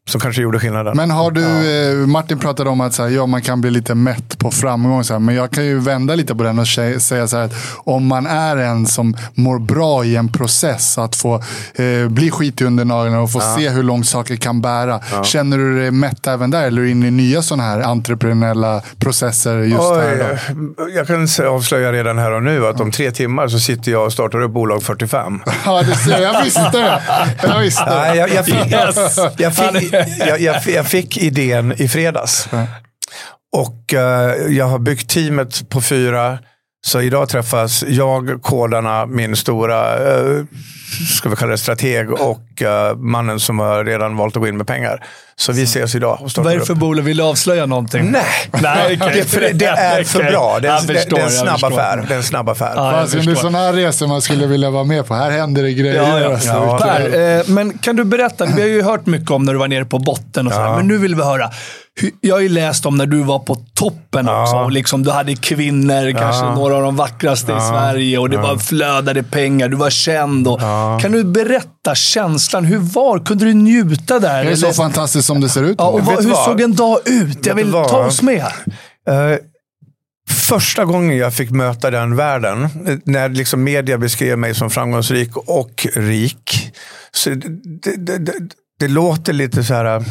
Som kanske gjorde skillnaden. Men har du, eh, Martin pratade om att så här, ja, man kan bli lite mätt på framgång. Så här, men jag kan ju vända lite på den och sä- säga så här att om man är en som mår bra i en process, att få eh, bli skit under naglarna och få se hur långt saker kan bära. Känner du dig mätt även där? Eller är du inne i nya sådana här entreprenöriella processer just här? Då? Oj, jag kan säga- avslöja redan här och nu att om tre timmar så sitter jag och startar upp bolag 45. Ja, det ser jag. Jag visste det. Jag visste det. Nej, jag, jag, fick, Yes! jag, fick, jag, jag, jag fick idén i fredags. Och eh, jag har byggt teamet på fyra. Så idag träffas jag, kodarna, min stora uh, ska vi kalla det strateg och eh, mannen som har redan valt att gå in med pengar. Så vi ses idag Vad är det för bolag? Vill du avslöja någonting? Nej, Nej, okej. det, för det, är för bra. Det är, förstår, det är en snabb affär. Det är en snabb affär. Ja, Alltså, det är sådana här resor man skulle vilja vara med på. Här händer det grejer. Ja, ja. Alltså, Ja. Per, eh, men kan du berätta? Vi har ju hört mycket om när du var nere på botten och så här, Ja. men nu vill vi höra. Jag har ju läst om när du var på toppen Ja. också. Och liksom, du hade kvinnor, kanske några av de vackraste i Sverige och det var flödade pengar. Du var känd. Och, Kan du berätta känslan? Hur var Kunde du njuta där? Det är så Eller- fantastiskt som det ser ut. ja, och vad, hur vad? såg en dag ut? Jag vill ta oss med. Eh, första gången jag fick möta den världen, eh, när liksom media beskrev mig som framgångsrik och rik. Så det, det, det, det, det låter lite så här...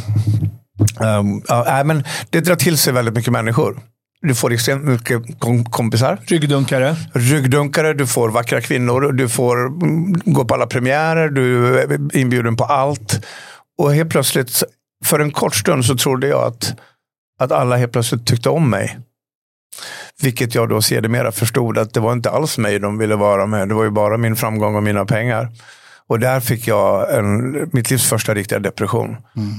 Um, ja, men det drar till sig väldigt mycket människor. Du får extremt mycket kom kompisar, Ryggdunkare. ryggdunkare, du får vackra kvinnor, du får mm, gå på alla premiärer, du är inbjuden på allt. Och helt plötsligt, för en kort stund så trodde jag att, att alla helt plötsligt tyckte om mig. Vilket jag då sedermera förstod att det var inte alls mig de ville vara med. Det var ju bara min framgång och mina pengar. Och där fick jag en, mitt livs första riktiga depression.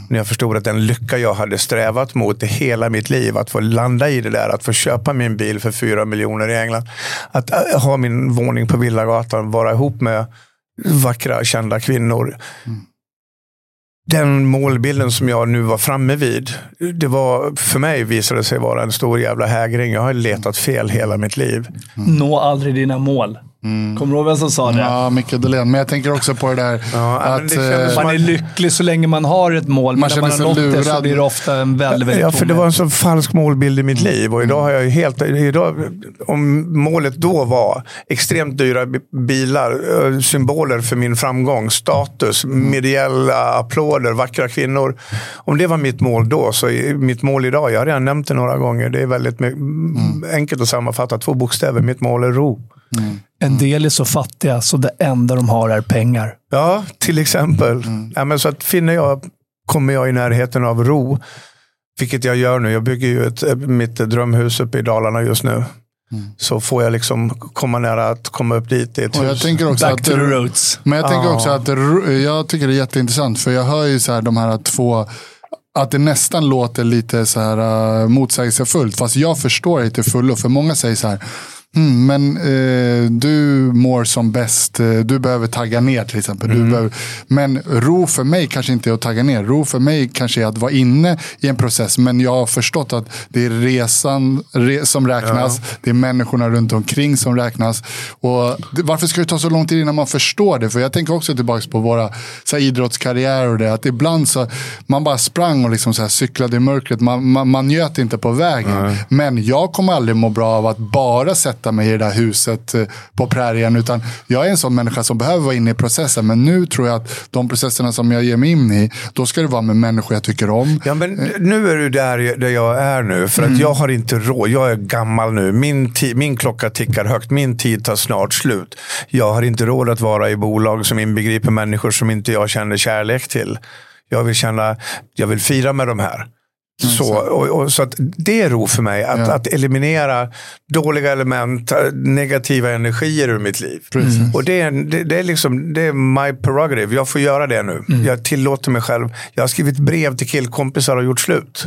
När jag förstod att den lycka jag hade strävat mot i hela mitt liv, att få landa i det där, att få köpa min bil för fyra miljoner i England. Att äh, ha min våning på Villagatan, vara ihop med vackra, kända kvinnor. den målbilden som jag nu var framme vid, det var, för mig visade det sig vara en stor jävla hägring. Jag har letat fel hela mitt liv. Nå aldrig dina mål. Kommer du ihåg vem som sa det? Ja, Micke Dolén. Men jag tänker också på det där Ja, att... det eh, Man är lycklig så länge man har ett mål, men Man när man har nått det så lurad. blir det ofta en väldigt, väldigt Ja, för det var en så falsk målbild i mitt liv. Och idag har jag ju helt... Idag, om målet då var extremt dyra bi- bilar, eh, symboler för min framgång, status, mediella applåder, vackra kvinnor. Om det var mitt mål då, så är mitt mål idag, jag har redan nämnt det några gånger, det är väldigt my- enkelt att sammanfatta. Två bokstäver, mitt mål är ro. En del är så fattiga så det enda de har är pengar. Ja, till exempel. Ja, men så att finner jag, kommer jag i närheten av ro, vilket jag gör nu. Jag bygger ju ett, mitt drömhus uppe i Dalarna just nu. Så får jag liksom komma nära att komma upp dit i ett och jag hus. tänker också Back att... to the roots. Men jag tänker Ja. också att jag tycker det är jätteintressant. För jag hör ju så här, de här två... Att det nästan låter lite så här uh, motsägelsefullt. Fast jag förstår det till fullo. För många säger så här. Mm, men eh, du mår som bäst. eh, Du behöver tagga ner till exempel. Du behöver, men ro för mig kanske inte är att tagga ner. Ro för mig kanske är att vara inne i en process. Men jag har förstått att det är resan re, som räknas. Det är människorna runt omkring som räknas. Och det, varför ska det ta så lång tid innan man förstår det? För jag tänker också tillbaka på våra så här, idrottskarriärer och det. Att ibland så man bara sprang och liksom så här, cyklade i mörkret. Man, man, man njöt inte på vägen. Men jag kommer aldrig må bra av att bara sätta mig i det där huset eh, på prärien. Utan jag är en sån människa som behöver vara inne i processen. Men nu tror jag att de processerna som jag ger mig in i, då ska det vara med människor jag tycker om. Ja, men nu är du där, där jag är nu. För att jag har inte råd. Jag är gammal nu. Min, min klocka tickar högt. Min tid tar snart slut. Jag har inte råd att vara i bolag som inbegriper människor som inte jag känner kärlek till. Jag vill känna, jag vill fira med de här. Så, och, och, så att det är ro för mig. Att, Ja. att eliminera dåliga element, eh, negativa energier ur mitt liv. Precis. Och det är, det, det, är liksom, det är my prerogative. Jag får göra det nu. Jag tillåter mig själv. Jag har skrivit brev till killkompisar och gjort slut.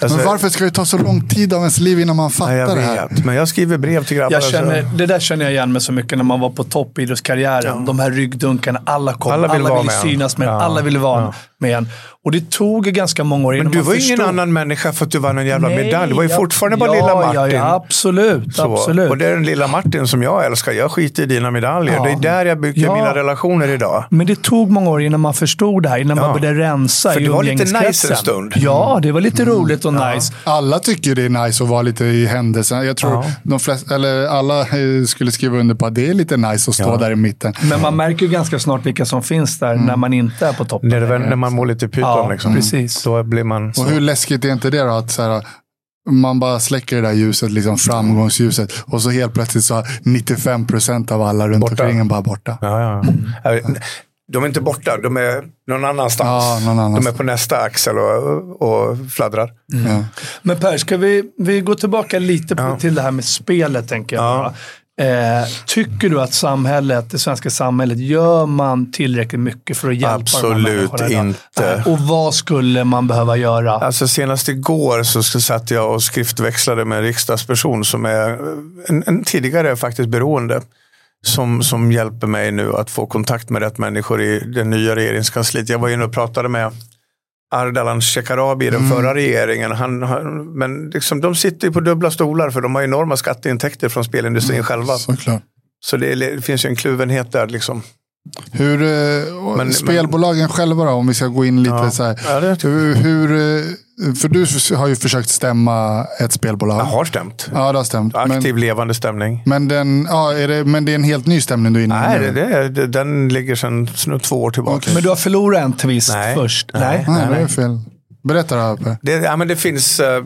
Alltså, Men varför ska det ta så lång tid av ens liv innan man Ja, fattar jag det här? vet, men jag skriver brev till grabbarna. Jag känner, det där känner jag igen mig så mycket när man var på topp i idrottskarriären. De här ryggdunkarna. Alla kom. Alla Alla vill med en. synas med. Ja, Alla ville vara ja. Med en. Och det tog ganska många år innan Men du man var ju ingen annan människa för att du vann en jävla Nej, medalj. Du var ju ja, fortfarande bara ja, lilla Martin. Ja, absolut. Så, absolut. Och det är den lilla Martin som jag älskar. Jag skiter i dina medaljer. Ja. Det är där jag bygger Ja. mina relationer idag. Men det tog många år innan man förstod det här. Innan Ja. man började rensa För i det var lite nice en stund. Ja, det var lite roligt och nice. Alla tycker det är nice att vara lite i händelsen. Jag tror Ja. de flesta, eller alla eh, skulle skriva under på att det är lite nice att stå Ja. där i mitten. Men man märker ju ganska snart vilka som finns där när man inte är på toppen. När, det, längre. när man mår lite pyton. Ja, liksom. precis. Då blir man... Och hur läskigt är inte det då? Att så här, man bara släcker det där ljuset, liksom framgångsljuset. Och så helt plötsligt så har 95 procent av alla runt Borta. omkring bara borta. Ja, ja. Äh, De är inte borta, de är någon annanstans. Ja, någon annanstans. De är på nästa axel och, och fladdrar. Ja. Men Per, ska vi, vi gå tillbaka lite på, Ja. till det här med spelet, tänker jag. Eh, tycker du att samhället, det svenska samhället, gör man tillräckligt mycket för att hjälpa de här Absolut människorna idag? inte. Eh, och vad skulle man behöva göra? Alltså senast igår så satt jag och skriftväxlade med en riksdagsperson som är en, en tidigare faktiskt beroende. Som, som hjälper mig nu att få kontakt med rätt människor i det nya regeringskansliet. Jag var inne och pratade med Ardalan Shekarabi i den förra regeringen. Han, han, men liksom, de sitter ju på dubbla stolar för de har enorma skatteintäkter från spelindustrin själva. Såklart. Så det, är- det finns ju en kluvenhet där. Liksom. Hur, eh, Men- spelbolagen själva då, om vi ska gå in lite Ja. så här. Ja, Hur, hur, eh, för du har ju försökt stämma ett spelbolag. Jag har stämt. Ja, det har stämt. Aktiv Men, levande stämning. men, den, ja, är det, men det är en helt ny stämning du är inne i Nej, det, det, den ligger sedan snu- två år tillbaka. Men du har förlorat en twist Nej. först? Nej. Nej, det är fel. Berätta då. Det, ja, men det finns, eh,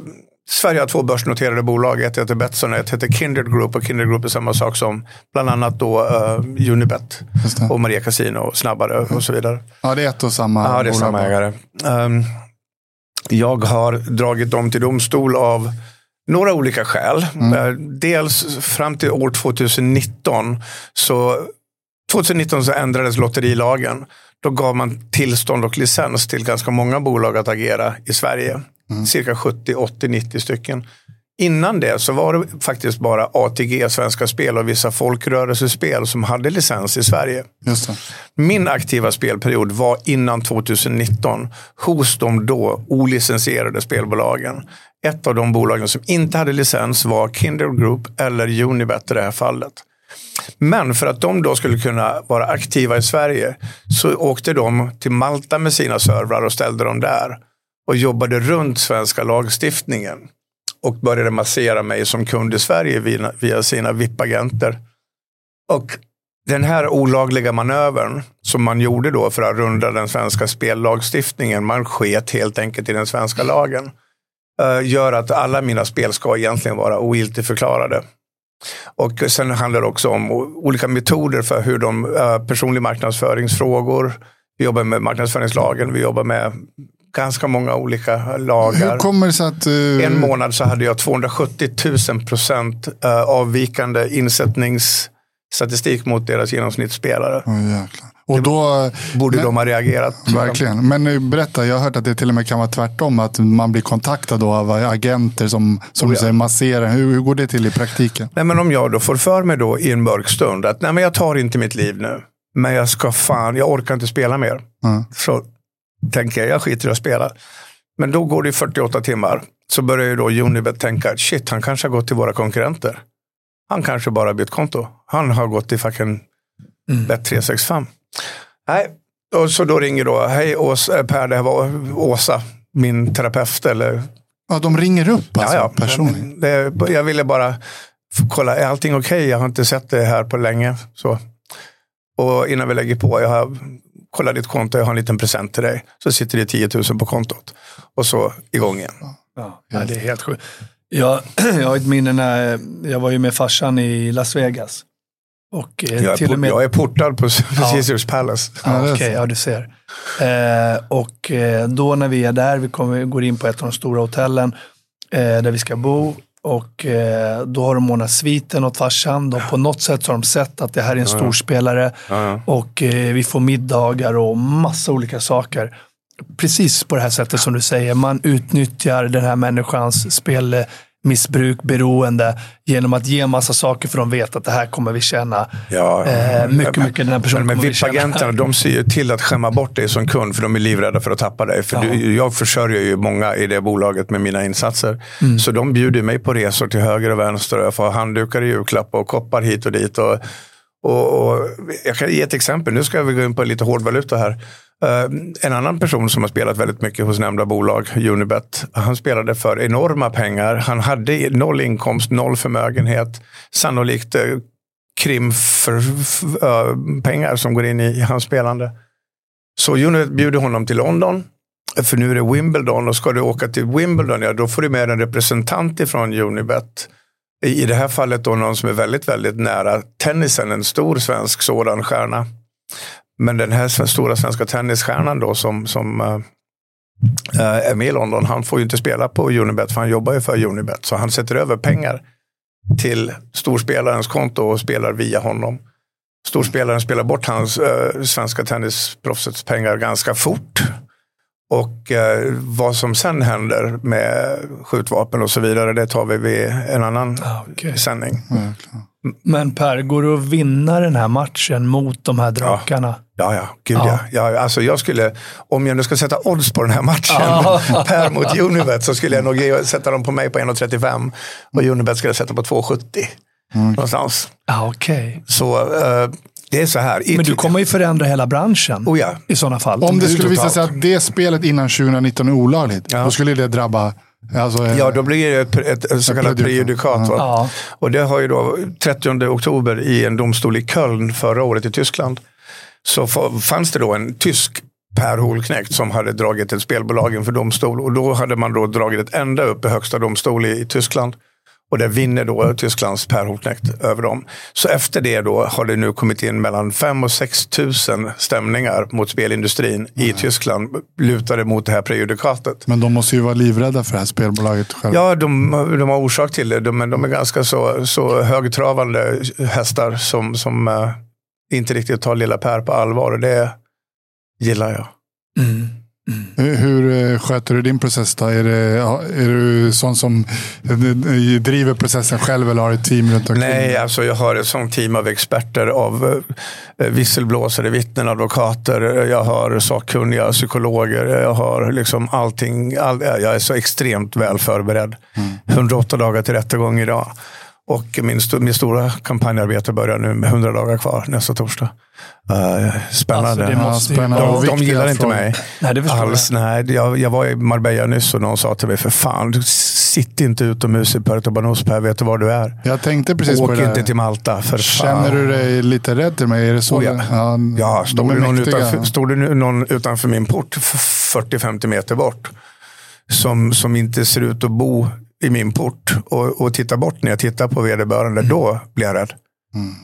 Sverige har två börsnoterade bolag. Ett heter Betsson och ett heter Kindred Group. Och Kindred Group är samma sak som bland annat då uh, Unibet och Maria Casino och Snabbare och så vidare. Ja, det är ett och samma Ja, det är bolag. samma ägare. Ehm, jag har dragit dem till domstol av några olika skäl. Eh, Dels fram till år 2019 så 2019 så ändrades lotterilagen. Då gav man tillstånd och licens till ganska många bolag att agera i Sverige. Cirka 70, 80, 90 stycken. Innan det så var det faktiskt bara ATG, Svenska Spel och vissa folkrörelsespel som hade licens i Sverige. Min aktiva spelperiod var innan 2019 hos de då olicensierade spelbolagen. Ett av de bolagen som inte hade licens var Kindle Group eller Unibet i det här fallet. Men för att de då skulle kunna vara aktiva i Sverige så åkte de till Malta med sina servrar och ställde dem där och jobbade runt svenska lagstiftningen och började massera mig som kund i Sverige via, via sina VIP-agenter. Och den här olagliga manövern som man gjorde då för att runda den svenska spellagstiftningen, man sket helt enkelt i den svenska lagen, eh, gör att alla mina spel ska egentligen vara ogiltigförklarade. Och sen handlar det också om olika metoder för hur de, eh, personlig marknadsföringsfrågor, vi jobbar med marknadsföringslagen, vi jobbar med ganska många olika lagar. Hur kommer det sig att... Uh... En månad så hade jag 270 000 procent uh, avvikande insättningsstatistik mot deras genomsnittsspelare. Oh, och då, borde men, de ha reagerat. Verkligen. Men berätta, jag har hört att det till och med kan vara tvärtom. Att man blir kontaktad av agenter som, som oh, ja. säger masserar. Hur, hur går det till i praktiken? Nej, men om jag då får för mig då i en mörk stund att nej, men jag tar inte mitt liv nu. Men jag ska fan, jag orkar inte spela mer. Mm. Så tänker jag, jag skiter i att spela. Men då går det 48 timmar. Så börjar ju då Unibet tänka, shit, han kanske har gått till våra konkurrenter. Han kanske bara bytt konto. Han har gått till fucking mm. Bet365. Nej, och så då ringer då, hej Åsa, eh, Per, det här var Åsa, min terapeut. Eller... Ja, de ringer upp alltså, ja, ja. personligen? Det, jag ville bara kolla, är allting okej? Okay? Jag har inte sett det här på länge. Så. Och innan vi lägger på, jag har kollat ditt konto, jag har en liten present till dig. Så sitter det 10 000 på kontot. Och så igång igen. Ja, ja det är helt sjukt. Jag, jag har ett minne när jag var ju med farsan i Las Vegas. Och, eh, jag, är till med... jag är portad på, på Caesars Palace. Ja, Okej, okay, ja du ser. Eh, och eh, då när vi är där, vi kommer, går in på ett av de stora hotellen eh, där vi ska bo. Och eh, då har de ordnat sviten åt farsan. De, på något sätt har de sett att det här är en storspelare. Ja, ja. Och eh, vi får middagar och massa olika saker. Precis på det här sättet som du säger. Man utnyttjar den här människans spel missbruk, beroende genom att ge massa saker för de vet att det här kommer vi tjäna. Ja, eh, mycket, mycket den här personen Men, men VIP-agenterna, de ser ju till att skämma bort dig som kund för de är livrädda för att tappa dig. För du, jag försörjer ju många i det bolaget med mina insatser. Mm. Så de bjuder mig på resor till höger och vänster och jag får handdukar i julklapp och koppar hit och dit. Och, och, och, jag kan ge ett exempel. Nu ska vi gå in på lite hårdvaluta här. Eh, en annan person som har spelat väldigt mycket hos nämnda bolag, Unibet, han spelade för enorma pengar. Han hade noll inkomst, noll förmögenhet, sannolikt uh, krim för eh, pengar som går in i, i hans spelande. Så Unibet bjuder honom till London, för nu är det Wimbledon och ska du åka till Wimbledon, ja då får du med en representant ifrån Unibet. I det här fallet då någon som är väldigt, väldigt nära tennisen, en stor svensk sådan stjärna. Men den här stora svenska tennisstjärnan då som, som äh, är med i London, han får ju inte spela på Unibet för han jobbar ju för Unibet. Så han sätter över pengar till storspelarens konto och spelar via honom. Storspelaren spelar bort hans äh, svenska tennisproffsets pengar ganska fort. Och eh, vad som sen händer med skjutvapen och så vidare, det tar vi vid en annan ah, okay. sändning. Mm. Men Per, går det att vinna den här matchen mot de här drakarna? Ja, ja, gud ja. ja. ja alltså jag skulle, om jag nu ska sätta odds på den här matchen. Per mot Unibet, så skulle jag nog sätta dem på mig på 1,35 och Unibet skulle jag sätta på 2,70. Mm. Någonstans. Ah, okay. Så uh, det är så här. Men du kommer ju förändra hela branschen oh ja. i sådana fall. Om det skulle visa sig att det spelet innan 2019 är olagligt, ja. då skulle det drabba Alltså, ja, då blir det ett, ett, ett så kallat prejudikat. Ja. Och det har ju då 30 oktober i en domstol i Köln förra året i Tyskland. Så fanns det då en tysk Per Holknekt som hade dragit ett spelbolag inför domstol. Och då hade man då dragit ett ända upp i högsta domstol i, i Tyskland. Och där vinner då Tysklands Per Holknekt över dem. Så efter det då har det nu kommit in mellan 5 och 6 tusen stämningar mot spelindustrin mm. i Tyskland lutade mot det här prejudikatet. Men de måste ju vara livrädda för det här spelbolaget själva. Ja, de, de har orsak till det. De, men de är ganska så, så högtravande hästar som, som uh, inte riktigt tar lilla Per på allvar. Och det gillar jag. Mm. Mm. Hur, hur sköter du din process då? Är, det, är du sån som driver processen själv eller har ett team runt omkring? Nej, alltså jag har ett sånt team av experter av eh, visselblåsare, vittnen, advokater. Jag har sakkunniga psykologer. Jag har liksom allting. All, jag är så extremt väl förberedd. Mm. 108 dagar till rättegång idag. Och min, st min stora kampanjarbete börjar nu med 100 dagar kvar nästa torsdag. Uh, spännande. Alltså, måste, spännande. De, de gillar inte mig nej, det alls. Jag. Nej, jag, jag var i Marbella nyss och någon sa till mig, för fan, sitt inte utomhus i Puerto Banús, Per, vet du var du är? Jag tänkte precis Åk på det. Åk inte till Malta, för Känner fan. du dig lite rädd till mig? Är det så? Oh, ja. ja, ja stod, de det någon utanför, stod det någon utanför min port 40-50 meter bort, som, som inte ser ut att bo i min port och, och tittar bort när jag tittar på vederbörande, mm. då blir jag rädd. Mm.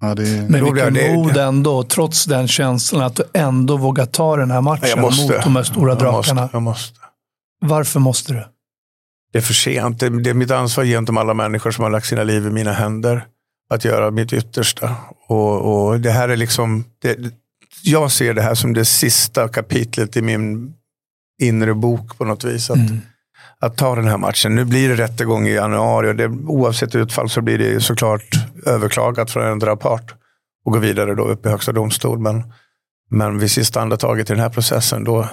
Ja, det... Men vilken det... mod ändå, trots den känslan, att du ändå vågar ta den här matchen mot de här stora drakarna. Jag måste, jag måste. Varför måste du? Det är för sent. Det, det är mitt ansvar gentemot alla människor som har lagt sina liv i mina händer. Att göra mitt yttersta. Och, och det här är liksom, det, jag ser det här som det sista kapitlet i min inre bok på något vis. Att, mm att ta den här matchen. Nu blir det rättegång i januari och det, oavsett utfall så blir det såklart överklagat från en part och går vidare då upp i högsta domstol. Men, men vid sista andetaget i den här processen då,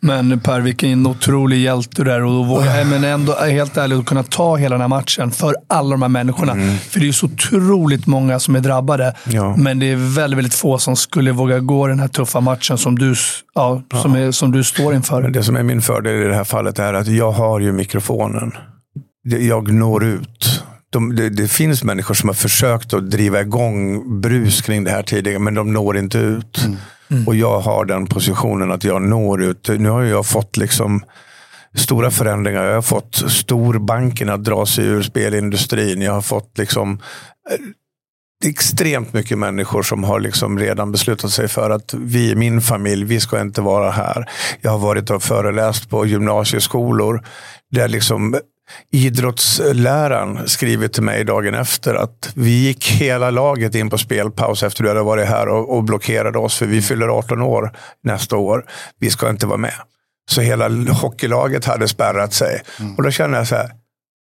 men Per, vilken otrolig hjälte du är. Och våga, men ändå helt ärligt, att kunna ta hela den här matchen för alla de här människorna. Mm. För det är så otroligt många som är drabbade. Ja. Men det är väldigt, väldigt få som skulle våga gå den här tuffa matchen som du, ja, ja. Som, är, som du står inför. Det som är min fördel i det här fallet är att jag har ju mikrofonen. Jag når ut. De, det, det, finns människor som har försökt att driva igång brus kring det här tidigare, men de når inte ut. Mm. Mm. Och jag har den positionen att jag når ut. Nu har jag fått liksom stora förändringar. Jag har fått storbankerna att dra sig ur spelindustrin. Jag har fått liksom eh, extremt mycket människor som har liksom redan beslutat sig för att vi, min familj, vi ska inte vara här. Jag har varit och föreläst på gymnasieskolor där liksom idrottsläraren skriver till mig dagen efter att vi gick hela laget in på spelpaus efter du hade varit här och, och blockerade oss för vi fyller 18 år nästa år. Vi ska inte vara med. Så hela hockeylaget hade spärrat sig. Mm. Och då känner jag så här,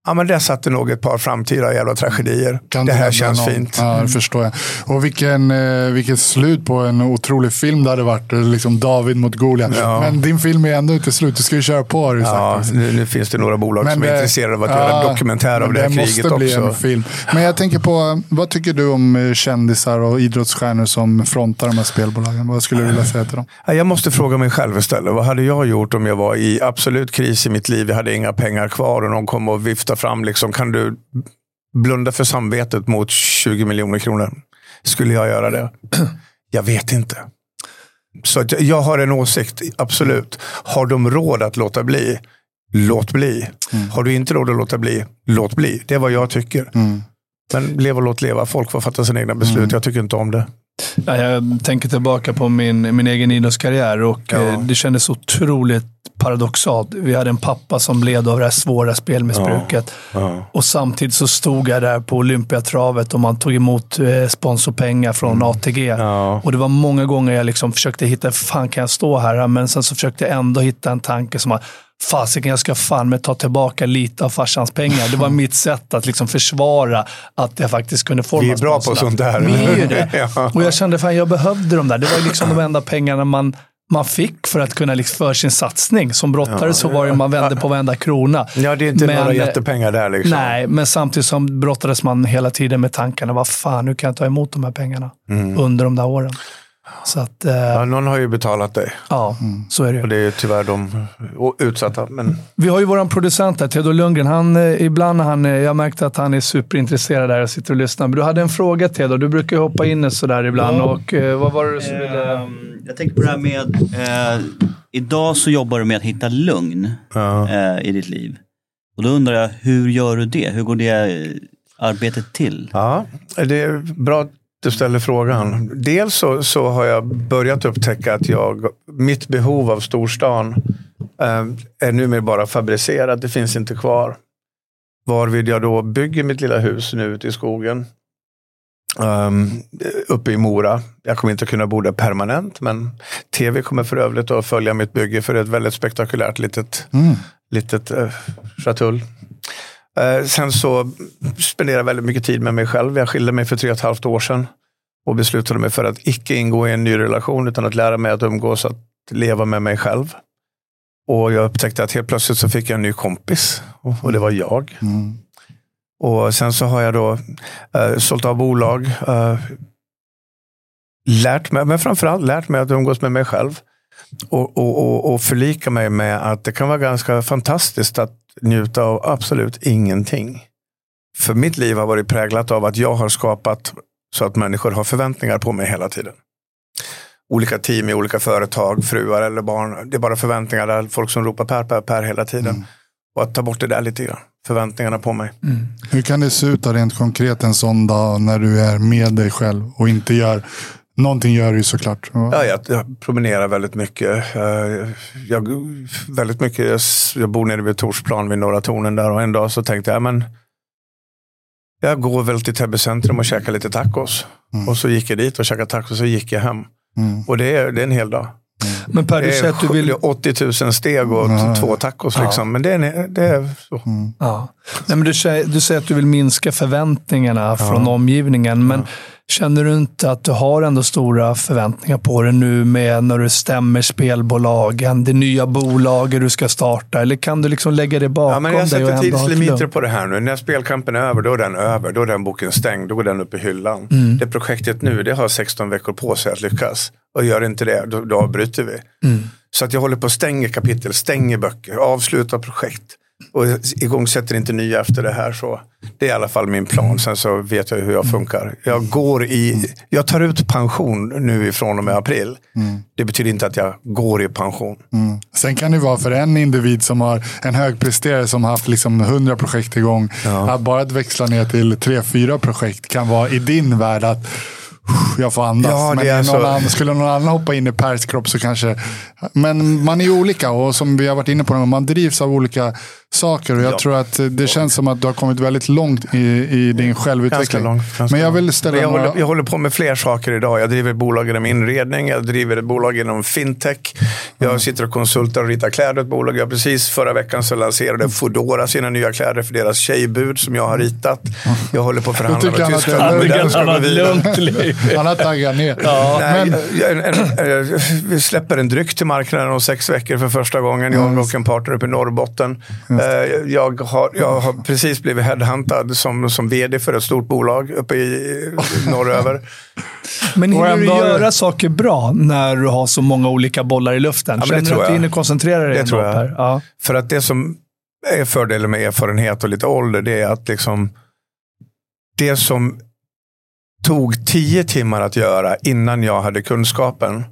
Ja, men det satte nog ett par framtida jävla tragedier. Kan det här känns någon? fint. Ja, det förstår jag. Och vilken, eh, vilket slut på en otrolig film det hade varit. Liksom David mot Goliat. Ja. Men din film är ändå inte slut. Du ska ju köra på har du ja, sagt. Nu, nu finns det några bolag men som är intresserade av att ja, göra dokumentär av det här kriget också. Det måste bli en film. Men jag tänker på, vad tycker du om eh, kändisar och idrottsstjärnor som frontar de här spelbolagen? Vad skulle du vilja säga till dem? Jag måste fråga mig själv istället. Vad hade jag gjort om jag var i absolut kris i mitt liv? Jag hade inga pengar kvar och någon kom och viftade lyfta fram, liksom, kan du blunda för samvetet mot 20 miljoner kronor? Skulle jag göra det? Jag vet inte. Så jag har en åsikt, absolut. Har de råd att låta bli? Låt bli. Mm. Har du inte råd att låta bli? Låt bli. Det är vad jag tycker. Mm. Men leva och låt leva. Folk får fatta sina egna beslut. Mm. Jag tycker inte om det. Jag tänker tillbaka på min, min egen idrottskarriär och ja. Eh, det kändes otroligt paradoxalt. Vi hade en pappa som led av det här svåra spelmissbruket. Ja. Ja. Och samtidigt så stod jag där på Olympiatravet och man tog emot eh, sponsorpengar från mm. ATG. Och det var många gånger jag liksom försökte hitta, fan kan jag stå här? Men sen så försökte jag ändå hitta en tanke som att fasiken, jag ska fan med ta tillbaka lite av farsans pengar. Det var mitt sätt att liksom försvara att jag faktiskt kunde forma Vi är bra på sånt där. Vi är det. ja. Och jag kände att jag behövde dem där. Det var liksom de enda pengarna man man fick för att kunna liksom för sin satsning. Som brottare ja, så var det man vände på varenda krona. Ja, det är inte men, några jättepengar där. Liksom. Nej, men samtidigt som brottades man hela tiden med tankarna, vad fan, hur kan jag ta emot de här pengarna mm. under de där åren? Så att, eh, ja, någon har ju betalat dig. Ja, mm. så är det Och det är tyvärr de utsatta. Men... Vi har ju vår producent här, Theodor Lundgren. Han, eh, ibland han, eh, jag märkte att han är superintresserad där och sitter och lyssnar. Men du hade en fråga Theodor. Du brukar ju hoppa in sådär ibland. Ja. Och, eh, vad var det som ville... Ehm, jag tänkte på det här med... Eh, idag så jobbar du med att hitta lugn ja. eh, i ditt liv. Och då undrar jag, hur gör du det? Hur går det arbetet till? Ja, det är bra du ställer frågan. Dels så, så har jag börjat upptäcka att jag, mitt behov av storstan eh, är numera bara fabricerat. Det finns inte kvar. Varvid jag då bygger mitt lilla hus nu ute i skogen. Um, uppe i Mora. Jag kommer inte kunna bo där permanent, men tv kommer för övrigt att följa mitt bygge för ett väldigt spektakulärt litet, mm. litet uh, chatull. Uh, sen så spenderar jag väldigt mycket tid med mig själv. Jag skilde mig för tre och ett halvt år sedan och beslutade mig för att icke ingå i en ny relation utan att lära mig att umgås, att leva med mig själv. Och jag upptäckte att helt plötsligt så fick jag en ny kompis och, det var jag. Mm. Och sen så har jag då uh, sålt av bolag. Uh, lärt mig, men framförallt lärt mig att umgås med mig själv. Och, och, och, och förlika mig med att det kan vara ganska fantastiskt att njuta av absolut ingenting. För mitt liv har varit präglat av att jag har skapat så att människor har förväntningar på mig hela tiden. Olika team i olika företag, fruar eller barn. Det är bara förväntningar, där folk som ropar per, per, per hela tiden. Mm. Och att ta bort det där lite grann förväntningarna på mig. Mm. Hur kan det se ut rent konkret en sån dag när du är med dig själv och inte gör Någonting gör du såklart. Ja, jag, jag promenerar väldigt mycket. Eh, jag, väldigt mycket jag, jag bor nere vid Torsplan vid Norra Tornen där och en dag så tänkte jag, men jag går väl till Täby centrum och käkar lite tacos. Mm. Och så gick jag dit och käkade tacos och så gick jag hem. Mm. Och det är, det är en hel dag. Men per, du säger att du vill... 80 000 steg och mm. två tacos. Liksom. Men det är, det är så. Mm. Ja. Nej, men du, säger, du säger att du vill minska förväntningarna ja. från omgivningen. Men Känner du inte att du har ändå stora förväntningar på det nu med när du stämmer spelbolagen, det nya bolaget du ska starta? Eller kan du liksom lägga det bakom ja, men jag dig? Jag sätter tidslimiter på det här nu. När spelkampen är över, då är den över. Då är den boken stängd. Då går den upp i hyllan. Mm. Det projektet nu, det har 16 veckor på sig att lyckas. Och gör inte det, då, då avbryter vi. Mm. Så att jag håller på att stänga kapitel, stänger böcker, avslutar projekt och igångsätter inte nya efter det här. Så det är i alla fall min plan. Sen så vet jag hur jag funkar. Jag, går i, jag tar ut pension nu ifrån och med april. Mm. Det betyder inte att jag går i pension. Mm. Sen kan det vara för en individ som har en högpresterare som har haft liksom 100 projekt igång. Ja. Att bara att växla ner till 3-4 projekt kan vara i din värld att jag får andas. Ja, men någon så... annan, skulle någon annan hoppa in i Pers kropp så kanske... Men man är olika och som vi har varit inne på, man drivs av olika saker. Och jag ja. tror att det känns som att du har kommit väldigt långt i, i din självutveckling. Långt, men jag vill ställa jag, några... håller, jag håller på med fler saker idag. Jag driver bolag inom inredning, jag driver ett bolag inom fintech. Jag mm. sitter och konsultar och ritar kläder åt bolag. Jag precis förra veckan så lanserade Foodora sina nya kläder för deras tjejbud som jag har ritat. Jag håller på att förhandla med Tyskland. Han har taggat ner. Ja. Nej, men... vi släpper en dryck till marknaden om sex veckor för första gången. Jag och en partner uppe i Norrbotten. Eh, jag har, jag har precis blivit headhuntad som, som vd för ett stort bolag uppe i norröver. Men hinner du göra saker bra när du har så många olika bollar i luften? Ja, Känner du att du hinner koncentrera dig? Det tror jag. Ja. För att det som är fördelen med erfarenhet och lite ålder, det är att liksom det som tog tio timmar att göra innan jag hade kunskapen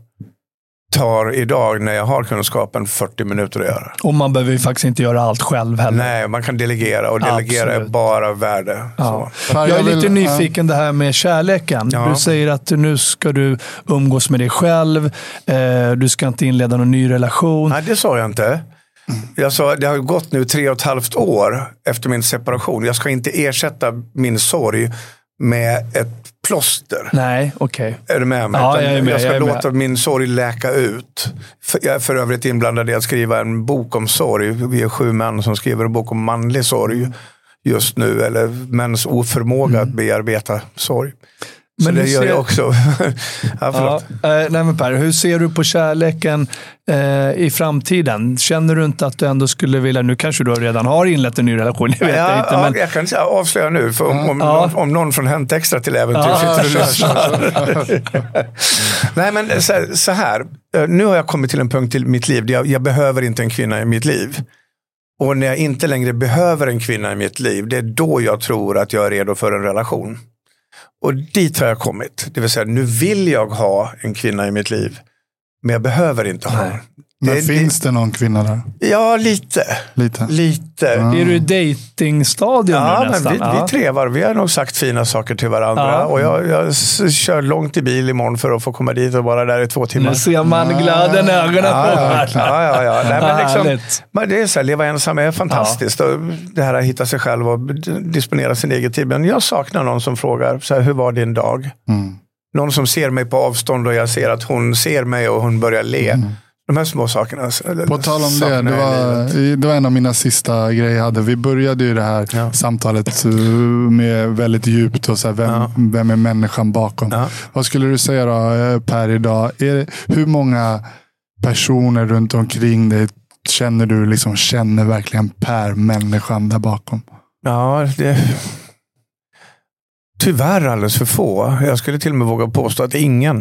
tar idag när jag har kunskapen 40 minuter att göra. Och man behöver ju faktiskt inte göra allt själv heller. Nej, man kan delegera och delegera Absolut. är bara värde. Ja. Jag är lite nyfiken det här med kärleken. Ja. Du säger att nu ska du umgås med dig själv. Eh, du ska inte inleda någon ny relation. Nej, det sa jag inte. Jag sa, det har gått nu tre och ett halvt år efter min separation. Jag ska inte ersätta min sorg med ett plåster. Nej, okej. Okay. Är du med mig? Ja, jag, är med, jag ska jag låta min sorg läka ut. Jag är för övrigt inblandad i att skriva en bok om sorg. Vi är sju män som skriver en bok om manlig sorg just nu. Eller mäns oförmåga mm. att bearbeta sorg. Men det gör ser... jag också. ja, ja, eh, nej men per, hur ser du på kärleken eh, i framtiden? Känner du inte att du ändå skulle vilja, nu kanske du redan har inlett en ny relation, jag vet ja, inte. Men... Ja, jag kan säga, avslöja nu, för om, om, någon, om någon från Hänt Extra till äventyr sitter och lyssnar. nej men så, så, här, eh, nu har jag kommit till en punkt i mitt liv där jag, jag behöver inte en kvinna i mitt liv. Och när jag inte längre behöver en kvinna i mitt liv, det är då jag tror att jag är redo för en relation. Och dit har jag kommit. Det vill säga, nu vill jag ha en kvinna i mitt liv. Men jag behöver inte ha. Nej. Men Det- finns det någon kvinna där? Ja, lite. Lite. Lite. Är du i datingstadion Ja, nu men nästan? vi, vi trevar. Vi har nog sagt fina saker till varandra. Ja. Och jag, jag kör långt i bil imorgon för att få komma dit och vara där i två timmar. Nu ser man glöden i ögonen Ja, på ja, ja, ja, ja. Nej, men liksom, men det är så här, leva ensam är fantastiskt. Och det här att hitta sig själv och disponera sin egen tid. Men jag saknar någon som frågar, så här, hur var din dag? Mm. Någon som ser mig på avstånd och jag ser att hon ser mig och hon börjar le. De här små sakerna. så- Mm. På tal om det, det var, det var en av mina sista grejer jag hade. Vi började ju det här Ja. samtalet uh, med väldigt djupt och så här, vem, Ja. vem är människan bakom? Ja. Vad skulle du säga då, eh, Per, idag? Är hur många personer runt omkring dig känner du liksom känner verkligen Per, människan där bakom? Ja, det... Tyvärr alldeles för få. Jag skulle till och med våga påstå att ingen.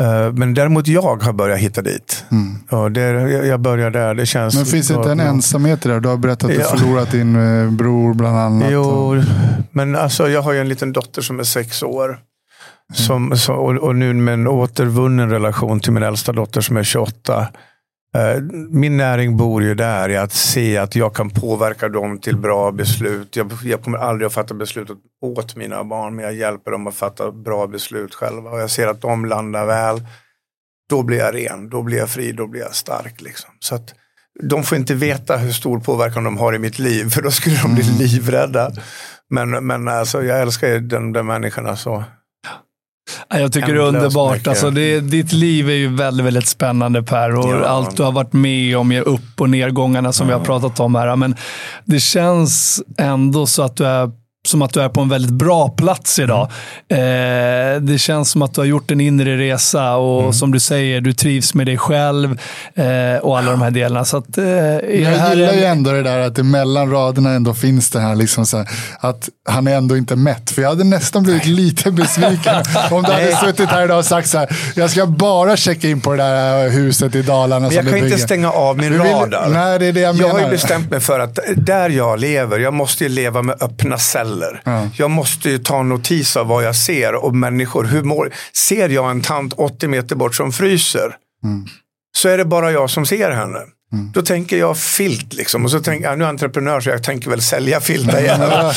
Eh, Men däremot jag har börjat hitta dit. Mm. Ja, det, jag börjar där. Det känns Men finns det inte en ensamhet det? Du har berättat att du Ja. förlorat din eh, bror bland annat. Jo, men alltså jag har ju en liten dotter som är sex år. Som, så, och, och nu med en återvunnen relation till min äldsta dotter som är 28. Eh, Min näring bor ju där i att se att jag kan påverka dem till bra beslut. Jag, jag kommer aldrig att fatta beslutet åt mina barn, men jag hjälper dem att fatta bra beslut själva. Och jag ser att de landar väl. Då blir jag ren, då blir jag fri, då blir jag stark. Liksom. Så att de får inte veta hur stor påverkan de har i mitt liv, för då skulle de bli livrädda. Men, men alltså, jag älskar ju den, den människan. Alltså. Ja, Jag tycker det är underbart. mycket. Alltså, det, ditt liv är ju väldigt, väldigt spännande Per. Och Ja. Allt du har varit med om, upp och nedgångarna som vi har pratat om här. Men det känns ändå så att du är som att du är på en väldigt bra plats idag. Eh, det känns som att du har gjort en inre resa och som du säger, du trivs med dig själv eh, och alla de här delarna. Så att, eh, Jag här gillar en- ju ändå det där att det mellan raderna ändå finns det här, liksom så här att han är ändå inte mätt. För jag hade nästan blivit lite besviken om du hade suttit här idag och sagt så här, jag ska bara checka in på det där huset i Dalarna Men som jag du kan inte bygger. stänga av min radar. Nej, det är det jag Jag har ju menar. bestämt mig för att där jag lever, jag måste ju leva med öppna celler. Ja. Jag måste ju ta notis av vad jag ser och människor. Hur mår, ser jag en tant 80 meter bort som fryser, Mm. så är det bara jag som ser henne. Då tänker jag filt liksom. Och så tänker jag, nu är jag entreprenör så jag tänker väl sälja filtar igen.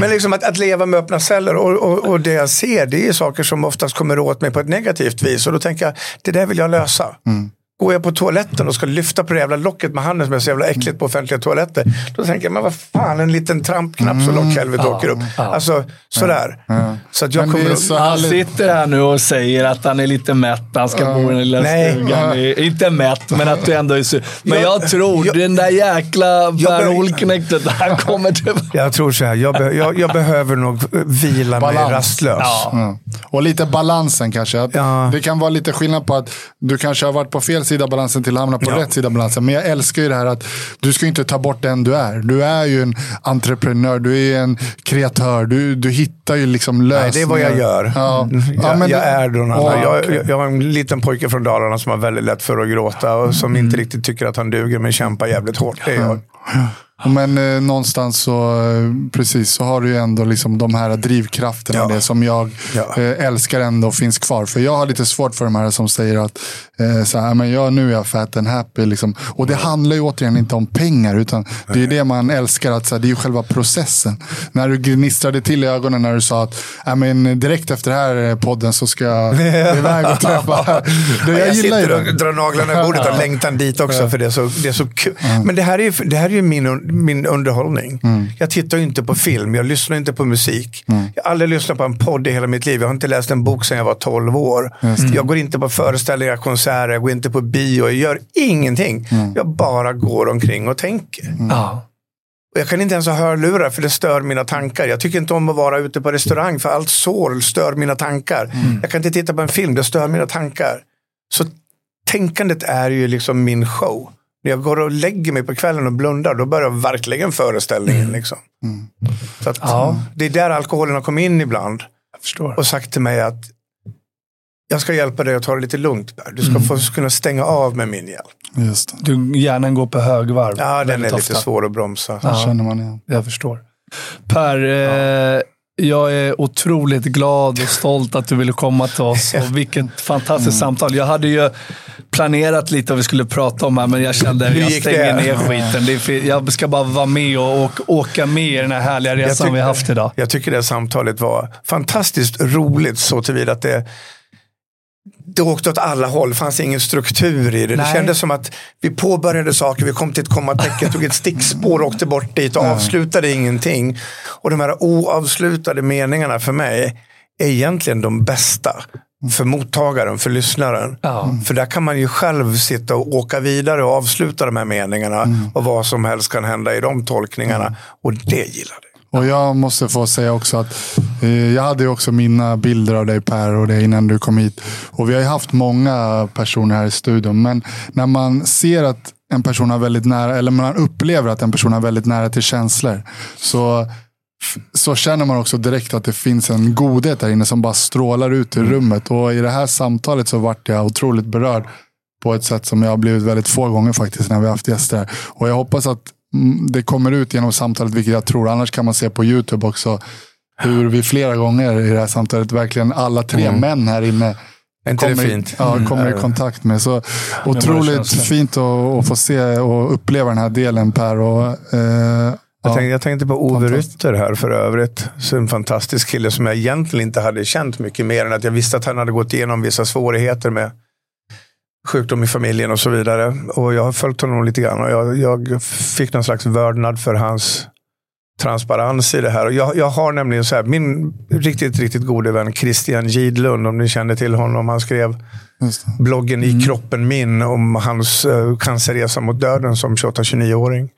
Men liksom att, att leva med öppna celler och, och, och det jag ser det är saker som oftast kommer åt mig på ett negativt vis. Och då tänker jag, det där vill jag lösa. Går jag på toaletten och ska lyfta på det jävla locket med handen som är så jävla äckligt på offentliga toaletter. Då tänker jag, men vad fan, en liten trampknapp så lockhelvetet åker upp. Alltså sådär. Så att jag Men kommer så Han sitter här nu och säger att han är lite mätt. Han ska bo i den lilla Nej. stugan. Inte mätt, men att du ändå är sur. Men jag, Jag- tror jag- den där jäkla Per Olknektet, han kommer tillbaka. Jag tror så här, jag, be, jag, jag behöver nog vila mig Balans. rastlös. Ja. Ja. Och lite balansen kanske. Att Ja. Det kan vara lite skillnad på att du kanske har varit på fel sida balansen till att hamna på Ja. rätt sida balansen. Men jag älskar ju det här att du ska inte ta bort den du är. Du är ju en entreprenör, du är en kreatör. Du, du hittar ju liksom lösningar. Nej, det är vad jag gör. Ja. Jag, Ja, men jag det- är annan. Ja, jag, jag, jag har en liten pojke från Dalarna som har väldigt lätt för att gråta och som Mm. inte riktigt tycker att han duger men kämpar jävligt hårt. Det är jag. Men eh, någonstans så, eh, precis, så har du ju ändå liksom de här drivkrafterna. Ja. Det som jag Ja. eh, älskar ändå finns kvar. För jag har lite svårt för de här som säger att eh, så här, men jag, nu är jag fat and happy. Liksom. Och det handlar ju återigen inte om pengar. Utan det är ju det man älskar. Att, så här, det är ju själva processen. När du gnistrade till i ögonen när du sa att "Ja, men direkt efter den här eh, podden så ska jag iväg och träffa. Det, Jag, jag gillar sitter och drar naglarna i bordet och längtar dit också för det är så, det är så kul. Men det här är, ju- det här är ju min, min underhållning. Mm. Jag tittar ju inte på film, jag lyssnar inte på musik. Jag har aldrig lyssnat på en podd i hela mitt liv. Jag har inte läst en bok sedan jag var 12 år. Jag går inte på föreställningar, konserter, jag går inte på bio. Jag gör ingenting. Mm. Jag bara går omkring och tänker. Ja. Och jag kan inte ens ha hörlurar för det stör mina tankar. Jag tycker inte om att vara ute på restaurang för allt sorl stör mina tankar. Jag kan inte titta på en film, det stör mina tankar. Så tänkandet är ju liksom min show. När jag går och lägger mig på kvällen och blundar, då börjar verkligen föreställningen. Liksom. Så att, Ja. Det är där alkoholen har kommit in ibland Jag förstår. och sagt till mig att jag ska hjälpa dig att ta det lite lugnt. Per. Du ska få kunna stänga av med min hjälp. Just det. Du, hjärnan går på högvarv. Ja, den är lite ofta. svår att bromsa. Det känner man igen. Jag förstår. Per, eh, Jag är otroligt glad och stolt att du ville komma till oss. Och vilket fantastiskt Mm. samtal. Jag hade ju planerat lite vad vi skulle prata om här, men jag kände att jag stänger det? ner skiten. Är, jag ska bara vara med och, och åka med i den här härliga resan vi tycker- har haft idag. Jag tycker det samtalet var fantastiskt roligt så tillvida att det det åkte åt alla håll, det fanns ingen struktur i det. Det Nej. kändes som att vi påbörjade saker, vi kom till ett kommatecken, tog ett stickspår, åkte bort dit och avslutade ingenting. Och de här oavslutade meningarna för mig är egentligen de bästa. För mottagaren, för lyssnaren. Ja. För där kan man ju själv sitta och åka vidare och avsluta de här meningarna. Och vad som helst kan hända i de tolkningarna. Och det gillade. Och jag måste få säga också att eh, jag hade ju också mina bilder av dig Per och det innan du kom hit. Och vi har ju haft många personer här i studion. Men när man ser att en person har väldigt nära, eller man upplever att en person har väldigt nära till känslor. Så, så känner man också direkt att det finns en godhet där inne som bara strålar ut ur rummet. Och i det här samtalet så vart jag otroligt berörd på ett sätt som jag har blivit väldigt få gånger faktiskt när vi har haft gäster. Och jag hoppas att mm, det kommer ut genom samtalet, vilket jag tror. Annars kan man se på YouTube också hur vi flera gånger i det här samtalet, verkligen alla tre män här inne inte kommer, i- fint? Ja, kommer i kontakt med. Så otroligt fint att, att få se och uppleva den här delen Per. Och, eh, Jag, ja. tänkte, jag tänkte på Ove. Rytter här för övrigt. Så en fantastisk kille som jag egentligen inte hade känt mycket mer än att jag visste att han hade gått igenom vissa svårigheter med sjukdom i familjen och så vidare. Och jag har följt honom lite grann och jag, jag fick någon slags vördnad för hans transparens i det här. Och jag, jag har nämligen så här, min riktigt, riktigt gode vän Christian Gidlund, om ni känner till honom, han skrev bloggen I kroppen min om hans uh, cancerresa mot döden som 28-29-åring.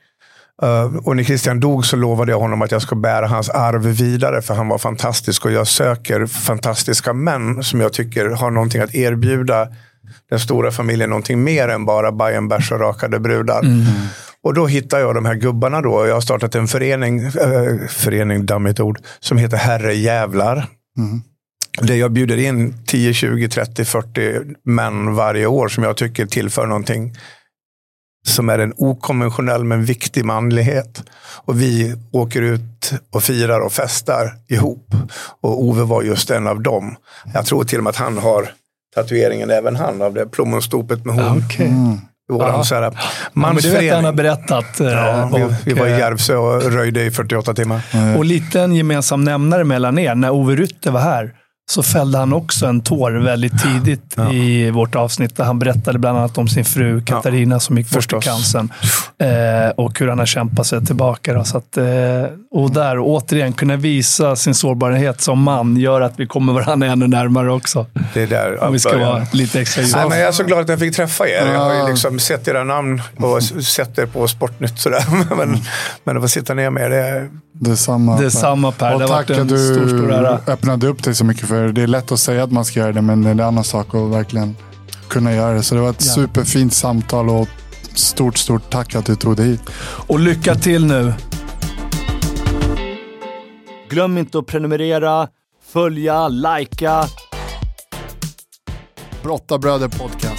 Uh, och när Christian dog så lovade jag honom att jag ska bära hans arv vidare för han var fantastisk och jag söker fantastiska män som jag tycker har någonting att erbjuda den stora familjen någonting mer än bara Bajenbärs och rakade brudar. Och då hittar jag de här gubbarna då. Jag har startat en förening, eh, förening, dammigt ord, som heter Herre Jävlar. Där jag bjuder in 10, 20, 30, 40 män varje år som jag tycker tillför någonting som är en okonventionell men viktig manlighet. Och vi åker ut och firar och festar ihop. Och Ove var just en av dem. Jag tror till och med att han har tatueringen, även han, av det plommonstopet med hon. Okej. Våran Ja. så här, Ja, det vet jag han har mansförening. berättat. eh, Ja, vi, vi och, var i eh, Järvsö och röjde i 48 timmar. Och lite en gemensam nämnare mellan er. När Ove Rytter var här så fällde han också en tår väldigt tidigt i vårt avsnitt. Där han berättade bland annat om sin fru Katarina som gick bort i cancern. Eh, och hur han har kämpat sig tillbaka. Då. Så att, eh, och där återigen kunna visa sin sårbarhet som man gör att vi kommer varandra ännu närmare också. Det är där Om vi ska början. vara lite extra Nej, men jag är så glad att jag fick träffa er. Jag har ju Ja. liksom sett era namn och sett er på Sportnytt. Sådär. Men, men att få sitta ner med er, det är Detsamma. Detsamma, Per. Och Det har tack varit en att du stor, stor ära. öppnade upp dig så mycket för det. är lätt att säga att man ska göra det, men det är en annan sak att verkligen kunna göra det. Så det var ett Ja. superfint samtal och stort, stort tack att du tog dig hit. Och lycka till nu! Glöm inte att prenumerera, följa, likea. Brottabröder podcast.